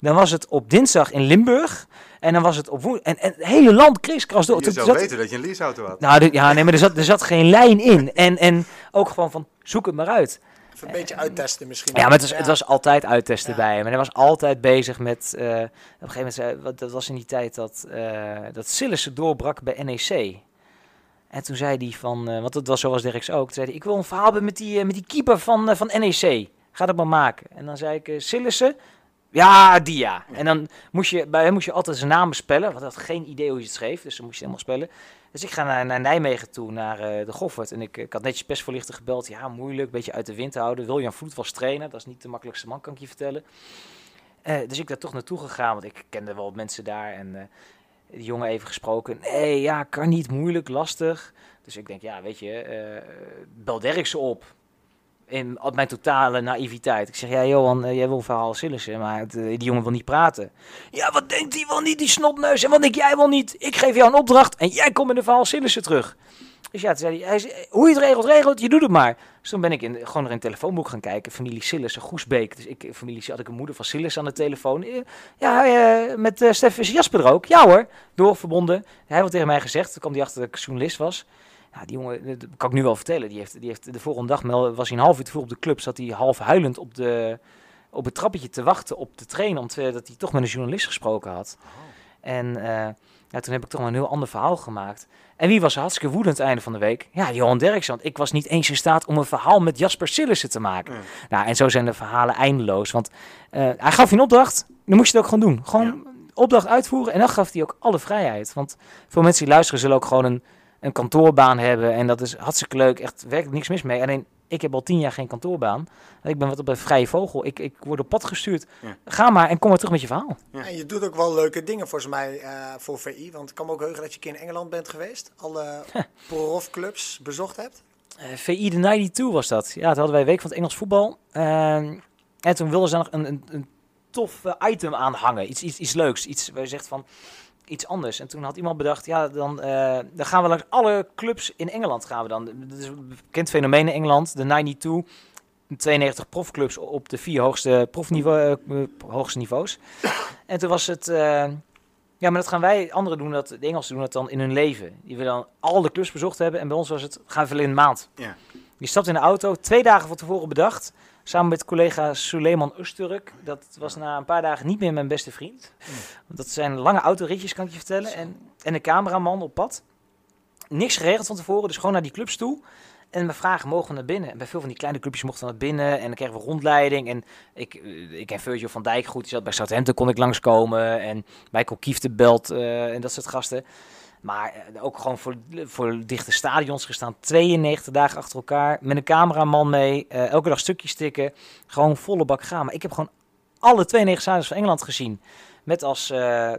Dan was het op dinsdag in Limburg. En dan was het op woensdag. En, en het hele land kriskras door. Je zou zat- weten dat je een leaseauto had. nou, ja, nee, maar er zat, er zat geen lijn in. En, en ook gewoon van, zoek het maar uit. Even een beetje uittesten misschien. Ja, maar het was, het was altijd uittesten Ja. bij hem. En hij was altijd bezig met... eh, op een gegeven moment, wat, dat was in die tijd dat, eh dat Sillissen doorbrak bij NEC. En toen zei hij van, eh, want dat was zoals Derks ook, toen zei hij, ik wil een verhaal hebben met die, eh, met die keeper van, eh, van NEC. Ga dat maar maken. En dan zei ik, eh Sillissen, ja, die ja. En dan moest je, bij hem moest je altijd zijn naam spellen, want hij had geen idee hoe je het schreef, dus dan moest je helemaal spellen. Dus ik ga naar, Nijmegen toe, naar eh, de Goffert. En ik, ik had netjes persvoorlichter gebeld. Ja, moeilijk, beetje uit de wind houden. William Vloed was trainer, dat is niet de makkelijkste man, kan ik je vertellen. Eh, dus ik daar toch naartoe gegaan, want ik kende wel mensen daar. En eh, die jongen even gesproken. Nee, ja, kan niet, moeilijk, lastig. Dus ik denk, ja, weet je, bel Derksen op. In op mijn totale naïviteit. Ik zeg, ja, Johan, eh, jij wil verhaal Sillissen, maar het, eh, die jongen wil niet praten. Ja, wat denkt hij wel niet, die snotneus? En wat denk jij wel niet? Ik geef jou een opdracht en jij komt met een verhaal Sillissen terug. Dus ja, zei hij, hij hoe je het regelt, regelt, je doet het maar. Dus toen ben ik in, gewoon er in telefoonboek gaan kijken. Familie Sillissen, Goesbeek. Dus ik, familie, had ik een moeder van Sillissen aan de telefoon. Eh, Ja, met eh Stef is Jasper er ook. Ja hoor, doorverbonden. Hij had tegen mij gezegd, toen kwam hij achter dat ik journalist was. Ja, die jongen, dat kan ik nu wel vertellen. Die heeft, die heeft de volgende dag, was hij een half uur te vroeg op de club, zat hij half huilend op, de, op het trappetje te wachten op de trainer, omdat hij toch met een journalist gesproken had. En eh, ja, toen heb ik toch maar een heel ander verhaal gemaakt. En wie was hartstikke woedend het einde van de week? Ja, Johan Derksen. Want ik was niet eens in staat om een verhaal met Jasper Sillissen te maken. Nou, en zo zijn de verhalen eindeloos. Want eh, hij gaf je een opdracht, dan moest je het ook gewoon doen. Gewoon opdracht uitvoeren en dan gaf hij ook alle vrijheid. Want veel mensen die luisteren zullen ook gewoon een, een kantoorbaan hebben. En dat is hartstikke leuk, echt werkelijk niks mis mee. Alleen, ik heb al tien jaar geen kantoorbaan. Ik ben wat op een vrije vogel. Ik, ik word op pad gestuurd. Ja. Ga maar en kom maar terug met je verhaal. En je doet ook wel leuke dingen volgens mij eh, voor VI. Want ik kan me ook heugen dat je een keer in Engeland bent geweest. Alle profclubs bezocht hebt. Eh, VI de 92 was dat. Ja, toen hadden wij Week van het Engels Voetbal. Ehm, en toen wilden ze nog een, een, een tof eh, item aanhangen. Iets, iets, iets leuks. Iets waar je zegt van iets anders. En toen had iemand bedacht, ja, dan, eh, dan gaan we langs alle clubs in Engeland gaan we dan. Dat is een bekend fenomeen in Engeland, de 92. 92 profclubs op de vier hoogste, profniveau, eh, hoogste niveaus. En toen was het... eh, ja, maar dat gaan wij, anderen doen dat, de Engelsen doen dat dan in hun leven. Die willen dan al de clubs bezocht hebben. En bij ons was het, gaan we in een maand. Ja. Je stapt in de auto, twee dagen van tevoren bedacht. Samen met collega Suleiman Usturk. Dat was na een paar dagen niet meer mijn beste vriend. Want dat zijn lange autoritjes, kan ik je vertellen. En, en een cameraman op pad. Niks geregeld van tevoren, dus gewoon naar die clubs toe. En we vragen, mogen we naar binnen? En bij veel van die kleine clubjes mochten we naar binnen. En dan kregen we rondleiding. En ik, eh, ik ken Virgil van Dijk goed. Die zat bij Southampton, kon ik langskomen. En Michael Kiefte belt eh, en dat soort gasten. Maar eh, ook gewoon voor, voor dichte stadions gestaan. 92 dagen achter elkaar. Met een cameraman mee. eh, elke dag stukjes stikken. Gewoon volle bak gaan. Maar ik heb gewoon alle 92 stadions van Engeland gezien. Met als eh,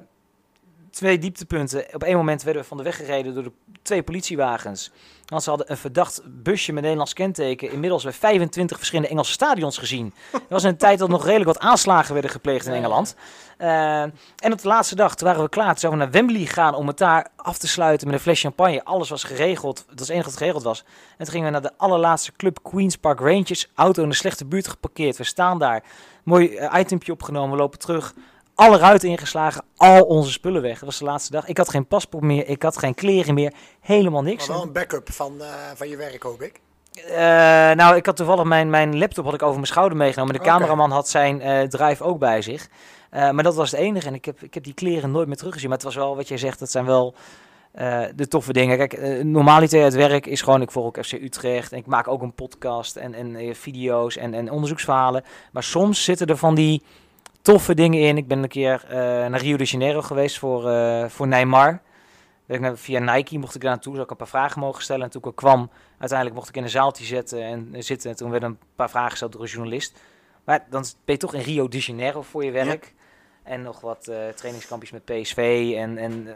twee dieptepunten. Op één moment werden we van de weg gereden door de twee politiewagens. Want ze hadden een verdacht busje met Nederlands kenteken. Inmiddels bij 25 verschillende Engelse stadions gezien. Dat was een tijd dat nog redelijk wat aanslagen werden gepleegd in Engeland. Eh, en op de laatste dag, toen waren we klaar. Toen zouden we naar Wembley gaan om het daar af te sluiten met een fles champagne. Alles was geregeld. Dat was het enige wat geregeld was. En toen gingen we naar de allerlaatste club Queen's Park Rangers. Auto in een slechte buurt geparkeerd. We staan daar. Mooi eh, itempje opgenomen. We lopen terug. Alle ruiten ingeslagen, al onze spullen weg. Dat was de laatste dag. Ik had geen paspoort meer, ik had geen kleren meer, helemaal niks. Maar wel een backup van, eh, van je werk, hoop ik. Eh, nou, ik had toevallig mijn, mijn laptop had ik over mijn schouder meegenomen. De cameraman had zijn eh, drive ook bij zich. Maar dat was het enige. En ik heb, ik heb die kleren nooit meer teruggezien. Maar het was wel, wat jij zegt, dat zijn wel de toffe dingen. Kijk, normaliter het werk is gewoon, ik volg ook FC Utrecht. En ik maak ook een podcast en, en video's en, en onderzoeksverhalen. Maar soms zitten er van die toffe dingen in. Ik ben een keer eh, naar Rio de Janeiro geweest voor, eh, voor Neymar. Via Nike mocht ik daar naartoe, zou ik een paar vragen mogen stellen. En toen ik kwam, uiteindelijk mocht ik in een zaaltje zitten en eh, zitten. En toen werden een paar vragen gesteld door een journalist. Maar dan ben je toch in Rio de Janeiro voor je werk. En nog wat eh, trainingskampjes met PSV. En, en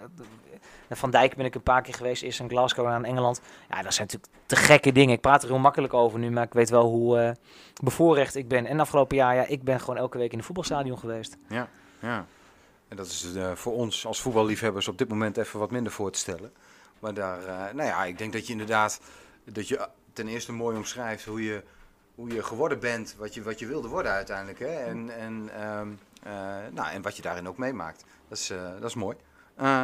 eh, Van Dijk ben ik een paar keer geweest. Eerst in Glasgow en in Engeland. Ja, dat zijn natuurlijk te gekke dingen. Ik praat er heel makkelijk over nu, maar ik weet wel hoe eh, bevoorrecht ik ben. En afgelopen jaar, ja, ik ben gewoon elke week in een voetbalstadion geweest. Ja. En dat is voor ons als voetballiefhebbers op dit moment even wat minder voor te stellen. Maar daar, nou ja, ik denk dat je inderdaad, dat je ten eerste mooi omschrijft hoe je, hoe je geworden bent, wat je, wat je wilde worden uiteindelijk. Hè? En, en, ehm, eh, nou, en wat je daarin ook meemaakt. Dat is, eh, dat is mooi. Eh,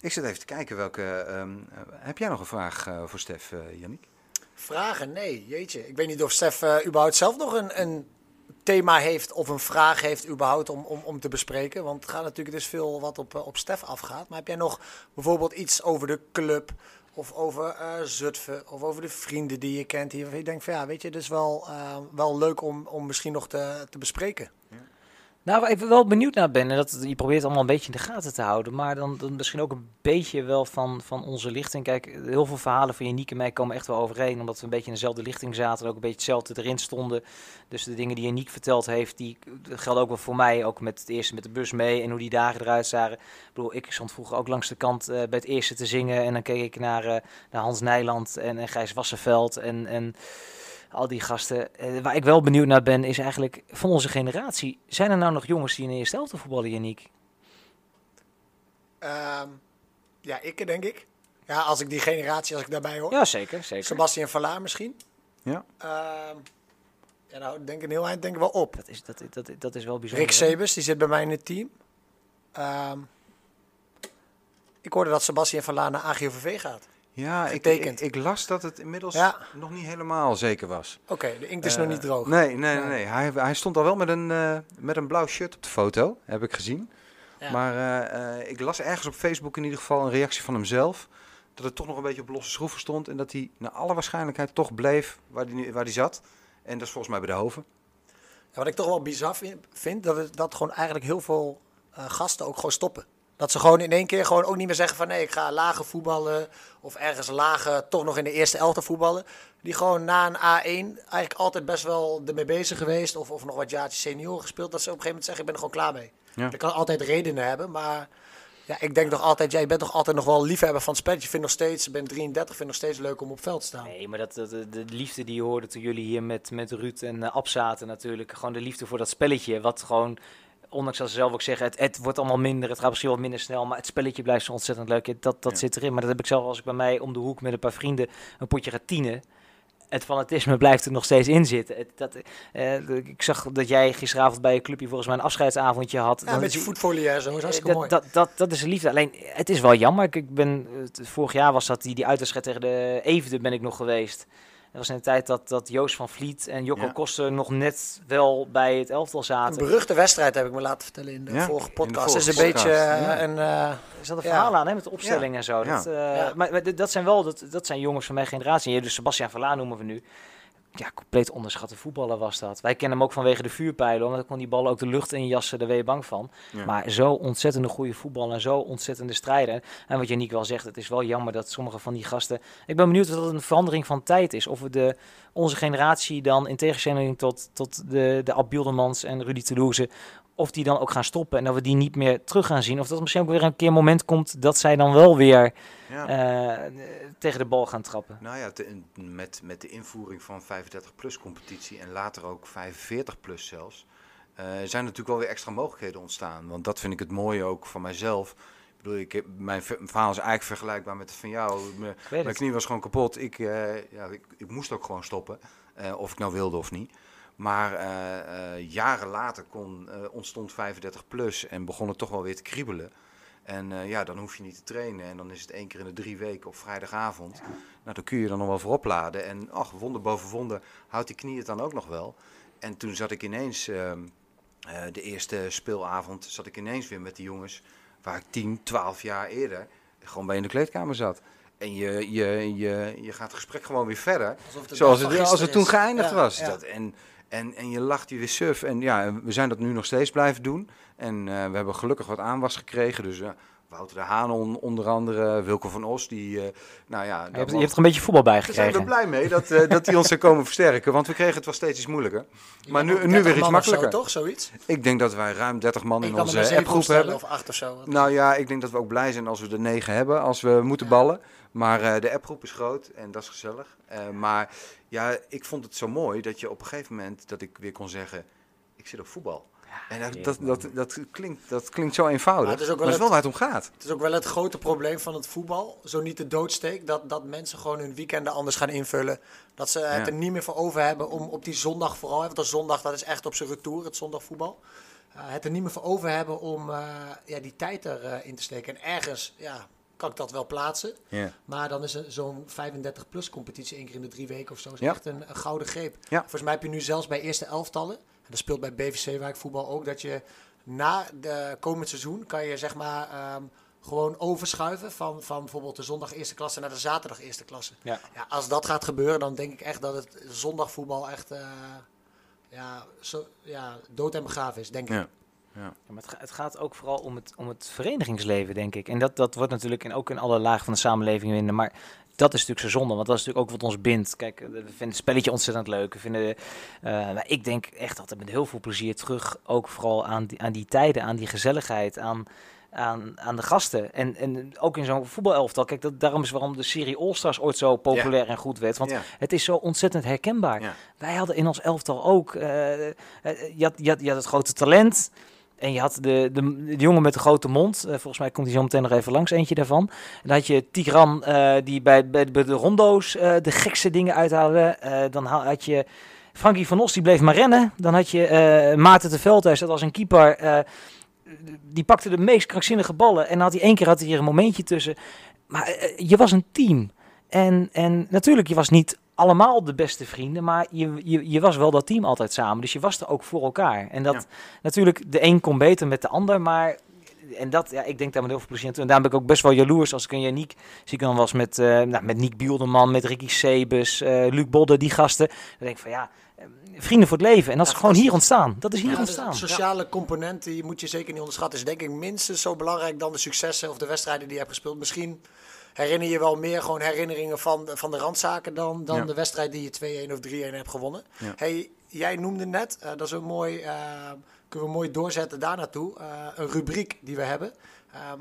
ik zit even te kijken welke. ehm, eh, heb jij nog een vraag eh, voor Stef, eh Yannick? Vragen? Nee, jeetje. Ik weet niet of Stef eh, überhaupt zelf nog een, een thema heeft of een vraag heeft überhaupt om, om, om te bespreken. Want het gaat natuurlijk, is veel wat op, eh, op Stef afgaat. Maar heb jij nog bijvoorbeeld iets over de club of over eh, Zutphen of over de vrienden die je kent hier? Je denkt van ja, weet je, het is wel, eh, wel leuk om, om misschien nog te, te bespreken. Nou, waar ik wel benieuwd naar ben, en dat, je probeert allemaal een beetje in de gaten te houden, maar dan, dan misschien ook een beetje wel van, van onze lichting. Kijk, heel veel verhalen van Janiek en mij komen echt wel overeen, omdat we een beetje in dezelfde lichting zaten en ook een beetje hetzelfde erin stonden. Dus de dingen die Janiek verteld heeft, die gelden ook wel voor mij, ook met het eerste met de bus mee en hoe die dagen eruit zagen. Ik bedoel, ik stond vroeger ook langs de kant eh, bij het eerste te zingen en dan keek ik naar, eh, naar Hans Nijland en, en Gijs Wassenveld en... en al die gasten. Eh, waar ik wel benieuwd naar ben, is eigenlijk van onze generatie. Zijn er nou nog jongens die in de eerste helft voetballen, Janiek? Ehm, ja, ik denk ik. Ja, als ik die generatie, als ik daarbij hoor. Ja, zeker. zeker. Sebastian Verlaar misschien. Ja. Ehm, ja, nou, ik denk een heel eind denk ik wel op. Dat is, dat, dat, dat is wel bijzonder. Rick? Sebus, die zit bij mij in het team. Ehm, ik hoorde dat Sebastian Verlaar naar AGOVV gaat. Ja, ik, ik, las dat het inmiddels Ja. nog niet helemaal zeker was. Oké, de inkt is Eh, nog niet droog. Nee, nee, nee. Hij, hij stond al wel met een, eh, met een blauw shirt op de foto, heb ik gezien. Ja. Maar eh, eh, ik las ergens op Facebook in ieder geval een reactie van hemzelf. Dat het toch nog een beetje op losse schroeven stond. En dat hij naar alle waarschijnlijkheid toch bleef waar hij, waar hij zat. En dat is volgens mij bij de Hoven. Ja, wat ik toch wel bizar vind, dat, het, dat gewoon eigenlijk heel veel eh, gasten ook gewoon stoppen. Dat ze gewoon in één keer gewoon ook niet meer zeggen van nee, ik ga lager voetballen. Of ergens lager toch nog in de eerste elfte voetballen. Die gewoon na een A1 eigenlijk altijd best wel ermee bezig geweest. Of, of nog wat jaartjes senior gespeeld. Dat ze op een gegeven moment zeggen ik ben er gewoon klaar mee. Ja. Kan altijd redenen hebben, maar ja, ik denk nog altijd, jij bent toch altijd nog wel liefhebber van het spelletje. Je vindt nog steeds, ik ben 33, vind nog steeds leuk om op veld te staan. Nee, maar dat, dat, de, de liefde die je hoorde toen jullie hier met, met Ruud en eh, Ab zaten natuurlijk. Gewoon de liefde voor dat spelletje. Wat gewoon, ondanks dat ze zelf ook zeggen, het, het wordt allemaal minder. Het gaat misschien wat minder snel. Maar het spelletje blijft zo ontzettend leuk. Dat, dat Ja. zit erin. Maar dat heb ik zelf als ik bij mij om de hoek met een paar vrienden een potje ga tienen. Het fanatisme blijft er nog steeds in zitten. Het, dat, eh, de- ik zag dat jij gisteravond bij je clubje volgens mij een afscheidsavondje had. Ja, een beetje zie- voetfolie en zo, is hartstikke dat, mooi. dat, dat, dat is de liefde. Alleen, het is wel jammer. Ik, ik ben, vorig jaar was dat die, die uitwedstrijd tegen de Eefde ben ik nog geweest. Dat was in de tijd dat, dat Joost van Vliet en Jocko Ja. Koster nog net wel bij het elftal Een zaten. beruchte wedstrijd heb ik me laten vertellen in de Ja, vorige podcast. Het is een podcast, beetje ja. eh, een... eh, Er zat een Ja. verhaal aan hè, met de opstelling en zo. Ja. Dat, eh, Ja. Maar, dat zijn wel dat, dat zijn jongens van mijn generatie. En je- Dus Sebastian Verlaan noemen we nu. Ja, compleet onderschatte voetballer was dat. Wij kennen hem ook vanwege de vuurpijlen. Want dan kon die ballen ook de lucht in jassen. Daar ben je bang van. Ja. Maar zo ontzettende goede voetballer en zo ontzettende strijder. En wat Janiek wel zegt, het is wel jammer dat sommige van die gasten... Ik ben benieuwd of dat een verandering van tijd is. Of we de, onze generatie dan, in tegenstelling tot, tot de, de Ab en Rudy Toulouse... of die dan ook gaan stoppen en dat we die niet meer terug gaan zien. Of dat er misschien ook weer een keer een moment komt dat zij dan wel weer Ja. eh, tegen de bal gaan trappen. Nou ja, te- met, met de invoering van 35-plus competitie en later ook 45-plus zelfs, eh, zijn natuurlijk wel weer extra mogelijkheden ontstaan. Want dat vind ik het mooie ook van mijzelf. Ik bedoel, ik heb, mijn ver- verhaal is eigenlijk vergelijkbaar met het van jou. Mijn- knie was gewoon kapot. Ik, eh, ja, ik, ik moest ook gewoon stoppen. of ik nou wilde of niet. Maar eh, eh, jaren later kon, eh, ontstond 35 plus en begon het toch wel weer te kriebelen. En ja, dan hoef je niet te trainen. En dan is het één keer in de drie weken op vrijdagavond. Nou, dan kun je dan nog wel voor opladen. En ach, wonder boven wonder houdt die knie het dan ook nog wel. En toen zat ik ineens, ehm, eh, de eerste speelavond, zat ik ineens weer met die jongens waar ik 10, 12 jaar eerder gewoon bij in de kleedkamer zat. En je, je, je, je gaat het gesprek gewoon weer verder. Alsof de Zoals het, als het toen geëindigd Ja, was. ja. Dat. En, en, en je lacht je weer suf. En ja, we zijn dat nu nog steeds blijven doen. En eh, we hebben gelukkig wat aanwas gekregen. Dus eh, Wouter de Haan on- onder andere, Wilco van Os. Die, eh, nou ja, Je hebt, je hebt er een beetje voetbal bij daar zijn we gekregen. blij mee dat, eh, dat die ons er komen versterken. Want we kregen het wel steeds iets moeilijker. Maar nu, nu 30 weer iets zo, makkelijker. toch? Zoiets? Ik denk dat wij ruim 30 man Ik in onze zeven appgroep hebben. of acht of zo. Nou ja, ik denk dat we ook blij zijn als we er negen hebben, als we moeten ballen. Maar eh, de appgroep is groot en dat is gezellig. Eh, maar ja, ik vond het zo mooi dat je op een gegeven moment, dat ik weer kon zeggen, ik zit op voetbal. En dat, dat, dat, dat, klinkt, dat klinkt zo eenvoudig, Maar het is ook wel is wel waar het om gaat. Het is ook wel het grote probleem van het voetbal, zo niet de doodsteek, dat, dat mensen gewoon hun weekenden anders gaan invullen. Dat ze het Ja. er niet meer voor over hebben om op die zondag vooral, want de zondag dat is echt op zijn retour, het zondagvoetbal. Eh, het er niet meer voor over hebben om eh, ja, die tijd erin in te steken. En ergens ja, kan ik dat wel plaatsen. Ja. Maar dan is er zo'n 35-plus competitie één keer in de drie weken of zo. is Ja. echt een, een gouden greep. Ja. Volgens mij heb je nu zelfs bij eerste elftallen, en dat speelt bij BVC Wijk voetbal ook, dat je na de komend seizoen kan je zeg maar ehm, gewoon overschuiven van, van bijvoorbeeld de zondag eerste klasse naar de zaterdag eerste klasse. Ja. Ja, als dat gaat gebeuren, dan denk ik echt dat het zondagvoetbal echt eh, ja, zo, ja, dood en begraven is, denk ik. Ja. Maar het, ga- het gaat ook vooral om het, om het verenigingsleven, denk ik. En dat, dat wordt natuurlijk in, ook in alle lagen van de samenleving winnen. Maar dat is natuurlijk zo zonde, want dat is natuurlijk ook wat ons bindt. Kijk, we vinden het spelletje ontzettend leuk. We vinden, eh, ik denk echt altijd met heel veel plezier terug, ook vooral aan die, aan die tijden, aan die gezelligheid, aan, aan, aan de gasten. En, en ook in zo'n voetbalelftal. Kijk, dat, daarom is waarom de serie All-Stars ooit zo populair en goed werd. Want Ja. het is zo ontzettend herkenbaar. Ja. Wij hadden in ons elftal ook, je, had, je, had, je had het grote talent. En je had de, de, de jongen met de grote mond. Eh, volgens mij komt hij zo meteen nog even langs, eentje daarvan. En dan had je Tigran, eh, die bij, bij, bij de rondo's eh, de gekste dingen uithaalde. Dan ha- had je Frankie van Os, die bleef maar rennen. Dan had je Maarten de Veldhuis, dat was een keeper. die pakte de meest krankzinnige ballen. En dan had hij één keer had hij hier een momentje tussen. Maar je was een team. En, en natuurlijk, je was niet allemaal de beste vrienden, maar je, je, je was wel dat team altijd samen. Dus je was er ook voor elkaar. En dat Ja. natuurlijk, de een kon beter met de ander, maar... En dat, ja, ik denk daar met heel veel plezier aan toe. En daarom ben ik ook best wel jaloers als ik een Janiek zie ik dan was met, eh nou, met Nick Bielderman, met Ricky Sebus, eh Luc Bodde, die gasten. Dan denk ik van ja, eh, vrienden voor het leven. En dat is gewoon hier ontstaan. Dat is hier Ja, de ontstaan. sociale component die moet je zeker niet onderschatten. Is denk ik minstens zo belangrijk dan de successen of de wedstrijden die je hebt gespeeld. Misschien herinner je wel meer gewoon herinneringen van, van de randzaken dan, dan Ja. de wedstrijd die je 2-1 of 3-1 hebt gewonnen. Ja. Hey, jij noemde net, eh, dat is een mooi, eh, kunnen we mooi doorzetten daar naartoe, eh, een rubriek die we hebben. Ehm,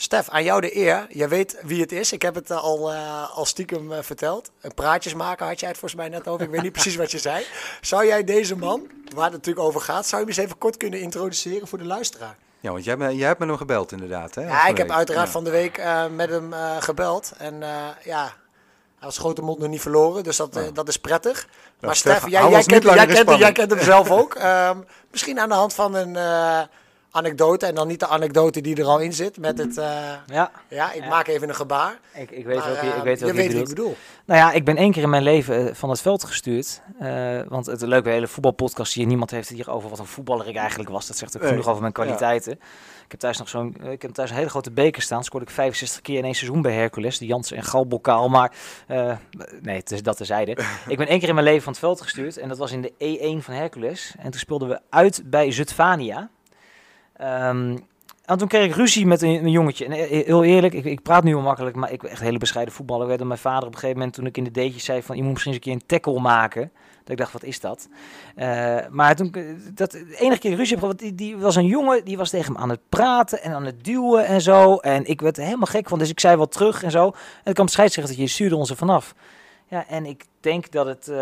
Stef, aan jou de eer. Jij weet wie het is. Ik heb het al, al stiekem verteld. Een praatjes maken had jij het volgens mij net over. Ik weet niet precies wat je zei. Zou jij deze man, waar het natuurlijk over gaat, zou je hem eens even kort kunnen introduceren voor de luisteraar? Ja, want jij, hebt- jij hebt met hem gebeld inderdaad. Hè, Ja, ik heb uiteraard Ja. van de week eh, met hem eh, gebeld. En eh, ja, hij was grote mond nog niet verloren, dus dat, eh, dat is prettig. Maar Stef, Stef, jij, jij, kent, jij, kent, hem- jij kent hem zelf ook. Ehm, misschien aan de hand van een anekdote. En dan niet de anekdote die er al in zit. Met het, eh, Ja, ja, ik Ja. maak even een gebaar. ik, ik weet Maar, ik eh, weet je weet je ik bedoel. Nou ja, ik ben één keer in mijn leven eh, van het veld gestuurd. Eh, want het leuke hele voetbalpodcast hier. Niemand heeft het hier over wat een voetballer ik eigenlijk was. Dat zegt ook genoeg over mijn kwaliteiten. Ik heb thuis nog zo'n, eh, ik heb thuis een hele grote beker staan. Scoorde ik 65 keer in één seizoen bij Hercules. De Jansen en Galbokaal. Maar eh, nee, het is dat terzijde. ik ben één keer in mijn leven van het veld gestuurd. En dat was in de E1 van Hercules. En toen speelden we uit bij Zuidvania. Ehm, en toen kreeg ik ruzie met een, jongetje. En eh, heel eerlijk, ik, ik praat nu wel makkelijk, maar ik ben echt een hele bescheiden voetballer. werd door mijn vader op een gegeven moment, toen ik in de deetjes zei van... je moet misschien eens een keer een tackle maken. Dat ik dacht, wat is dat? Eh, maar toen, ik, dat, de enige keer ruzie heb gehad, die, die was een jongen, die was tegen hem aan het praten en aan het duwen en zo. En ik werd er helemaal gek van, dus ik zei wat terug en zo. En toen kwam de scheidsrechter, je stuurde ons er vanaf. Ja, en ik denk dat het, eh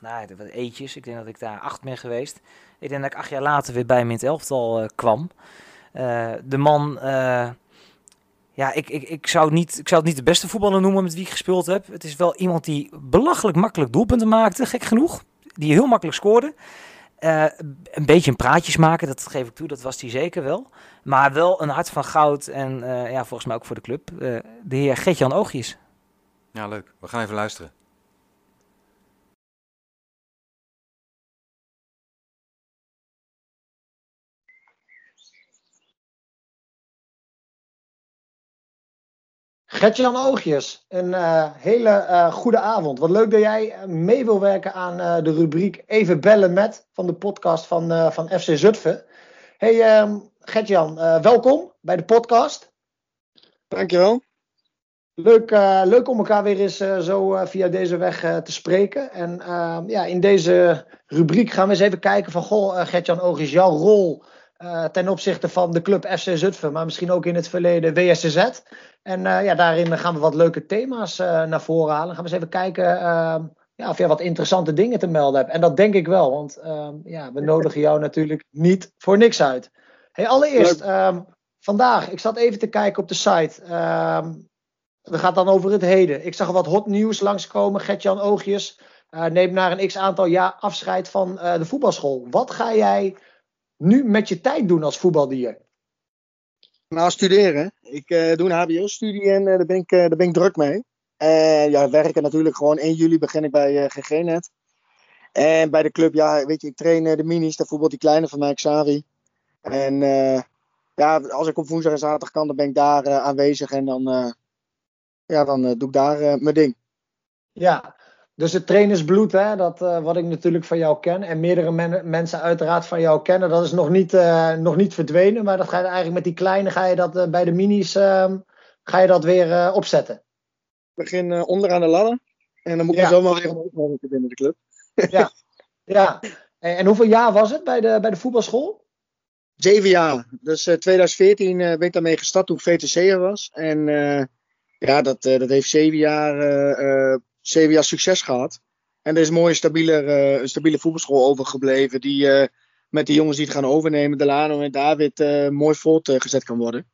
nou, dat eetjes, ik denk dat ik daar acht ben geweest. Ik denk dat ik acht jaar later weer bij hem in het elftal eh, kwam. Eh, de man, eh, ja, ik, ik, ik, zou niet, ik zou het niet de beste voetballer noemen met wie ik gespeeld heb. Het is wel iemand die belachelijk makkelijk doelpunten maakte, gek genoeg. die heel makkelijk scoorde. Een beetje een praatjes maken, dat geef ik toe, dat was hij zeker wel. Maar wel een hart van goud en ja, volgens mij ook voor de club. De heer Gertjan Oogjes. Ja, leuk. We gaan even luisteren. Gertjan Oogjes, een uh, hele uh, goede avond. Wat leuk dat jij mee wil werken aan uh, de rubriek Even bellen met van de podcast van, van FC Zutphen. Hey um, Gertjan, welkom bij de podcast. Dankjewel. Leuk, leuk om elkaar weer eens zo via deze weg te spreken. En ehm, ja, in deze rubriek gaan we eens even kijken van, goh Gertjan Oogjes, jouw rol uh, ten opzichte van de club FC Zutphen, maar misschien ook in het verleden WSZ. En uh, ja, daarin gaan we wat leuke thema's uh, naar voren halen. Gaan we eens even kijken ja, of jij wat interessante dingen te melden hebt. En dat denk ik wel, want ehm, ja, we nodigen jou natuurlijk niet voor niks uit. Hey, allereerst, um, vandaag, ik zat even te kijken op de site. Um, we gaan dan over het heden. Ik zag wat hot nieuws langskomen. Gert-Jan Oogjes neemt na een x aantal jaar afscheid van de voetbalschool. Wat ga jij nu met je tijd doen als voetbaldier? Nou, studeren. Ik uh, doe een HBO-studie en uh, daar, ben ik, uh, daar ben ik druk mee. En ja, werken natuurlijk gewoon 1 juli begin ik bij GG-net. En bij de club, ja, weet je, ik train de minis, voetbalt die kleine van mij, Xavi. En ja, als ik op woensdag en zaterdag kan, dan ben ik daar aanwezig en dan, ja, dan doe ik daar mijn ding. Ja, dus het trainersbloed, hè, dat, uh, wat ik natuurlijk van jou ken, en meerdere men mensen uiteraard van jou kennen, dat is nog niet, uh, nog niet verdwenen. Maar dat ga je eigenlijk met die kleine, ga je dat uh, bij de minis, ga je dat weer opzetten? Ik begin onderaan de ladder. En dan moet ik ja. zo maar weer omhoog binnen de club. ja, ja. En, en, hoeveel jaar was het bij de, bij de voetbalschool? Zeven jaar. Dus 2014 ben ik daarmee gestart toen ik VTC'er was. En ja, dat, dat heeft zeven jaar jaar succes gehad. En er is een mooie stabiele, uh, stabiele voetbalschool overgebleven. Die uh, met de jongens die het gaan overnemen, Delano en David, uh, mooi voortgezet kan worden.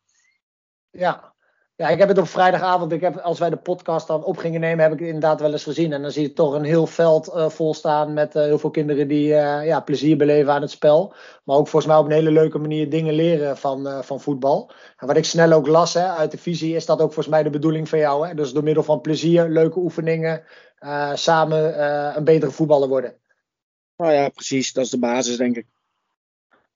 Ja. Ja, ik heb het op vrijdagavond, ik heb, als wij de podcast dan op gingen nemen, heb ik het inderdaad wel eens gezien. En dan zie je toch een heel veld vol staan met heel veel kinderen die ja, plezier beleven aan het spel. Maar ook volgens mij op een hele leuke manier dingen leren van, van voetbal. En wat ik snel ook las hè, uit de visie, is dat ook volgens mij de bedoeling van jou. Hè? Dus door middel van plezier, leuke oefeningen, uh, samen uh, een betere voetballer worden. Nou ja, precies. Dat is de basis, denk ik.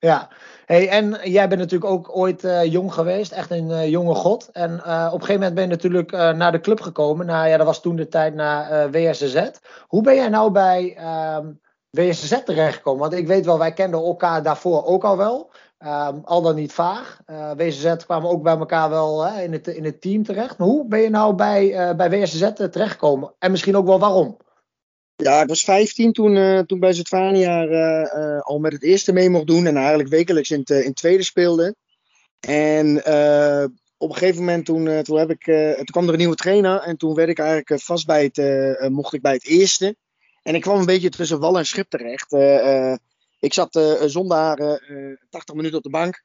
Ja, hey, en jij bent natuurlijk ook ooit uh, jong geweest, echt een jonge god. En op een gegeven moment ben je natuurlijk naar de club gekomen. Nou ja, dat was toen de tijd naar WSZ. Hoe ben jij nou bij ehm, WSZ terechtgekomen? Want ik weet wel, wij kenden elkaar daarvoor ook al wel. Um, al dan niet vaag. WSZ kwamen ook bij elkaar wel in, het, in het team terecht. Maar hoe ben je nou bij, bij WSZ terechtgekomen? En misschien ook wel waarom? Ja, ik was 15 toen, uh, toen bij Zuidvania al met het eerste mee mocht doen. En eigenlijk wekelijks in, in het tweede speelde. En op een gegeven moment toen, toen, heb ik, toen kwam er een nieuwe trainer. En toen werd ik eigenlijk vast bij het, mocht ik bij het eerste. En ik kwam een beetje tussen wal en schip terecht. Ik zat uh, zondag uh, 80 minuten op de bank.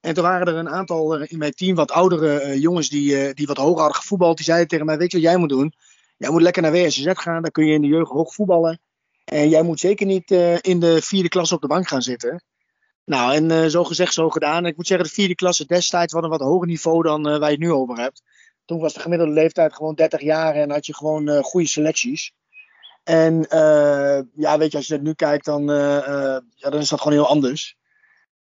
En toen waren er een aantal uh, in mijn team wat oudere uh, jongens die, die wat hoger hadden gevoetbald. Die zeiden tegen mij, weet je wat jij moet doen? Jij moet lekker naar WSZ gaan, dan kun je in de jeugd hoog voetballen. En jij moet zeker niet in de vierde klas op de bank gaan zitten. Nou, en zo gezegd, zo gedaan. Ik moet zeggen, de vierde klasse destijds was een wat hoger niveau dan waar je het nu over hebt. Toen was de gemiddelde leeftijd gewoon 30 jaar en had je gewoon goede selecties. En uh, ja, weet je, als je het nu kijkt, dan, uh, uh, ja, dan is dat gewoon heel anders.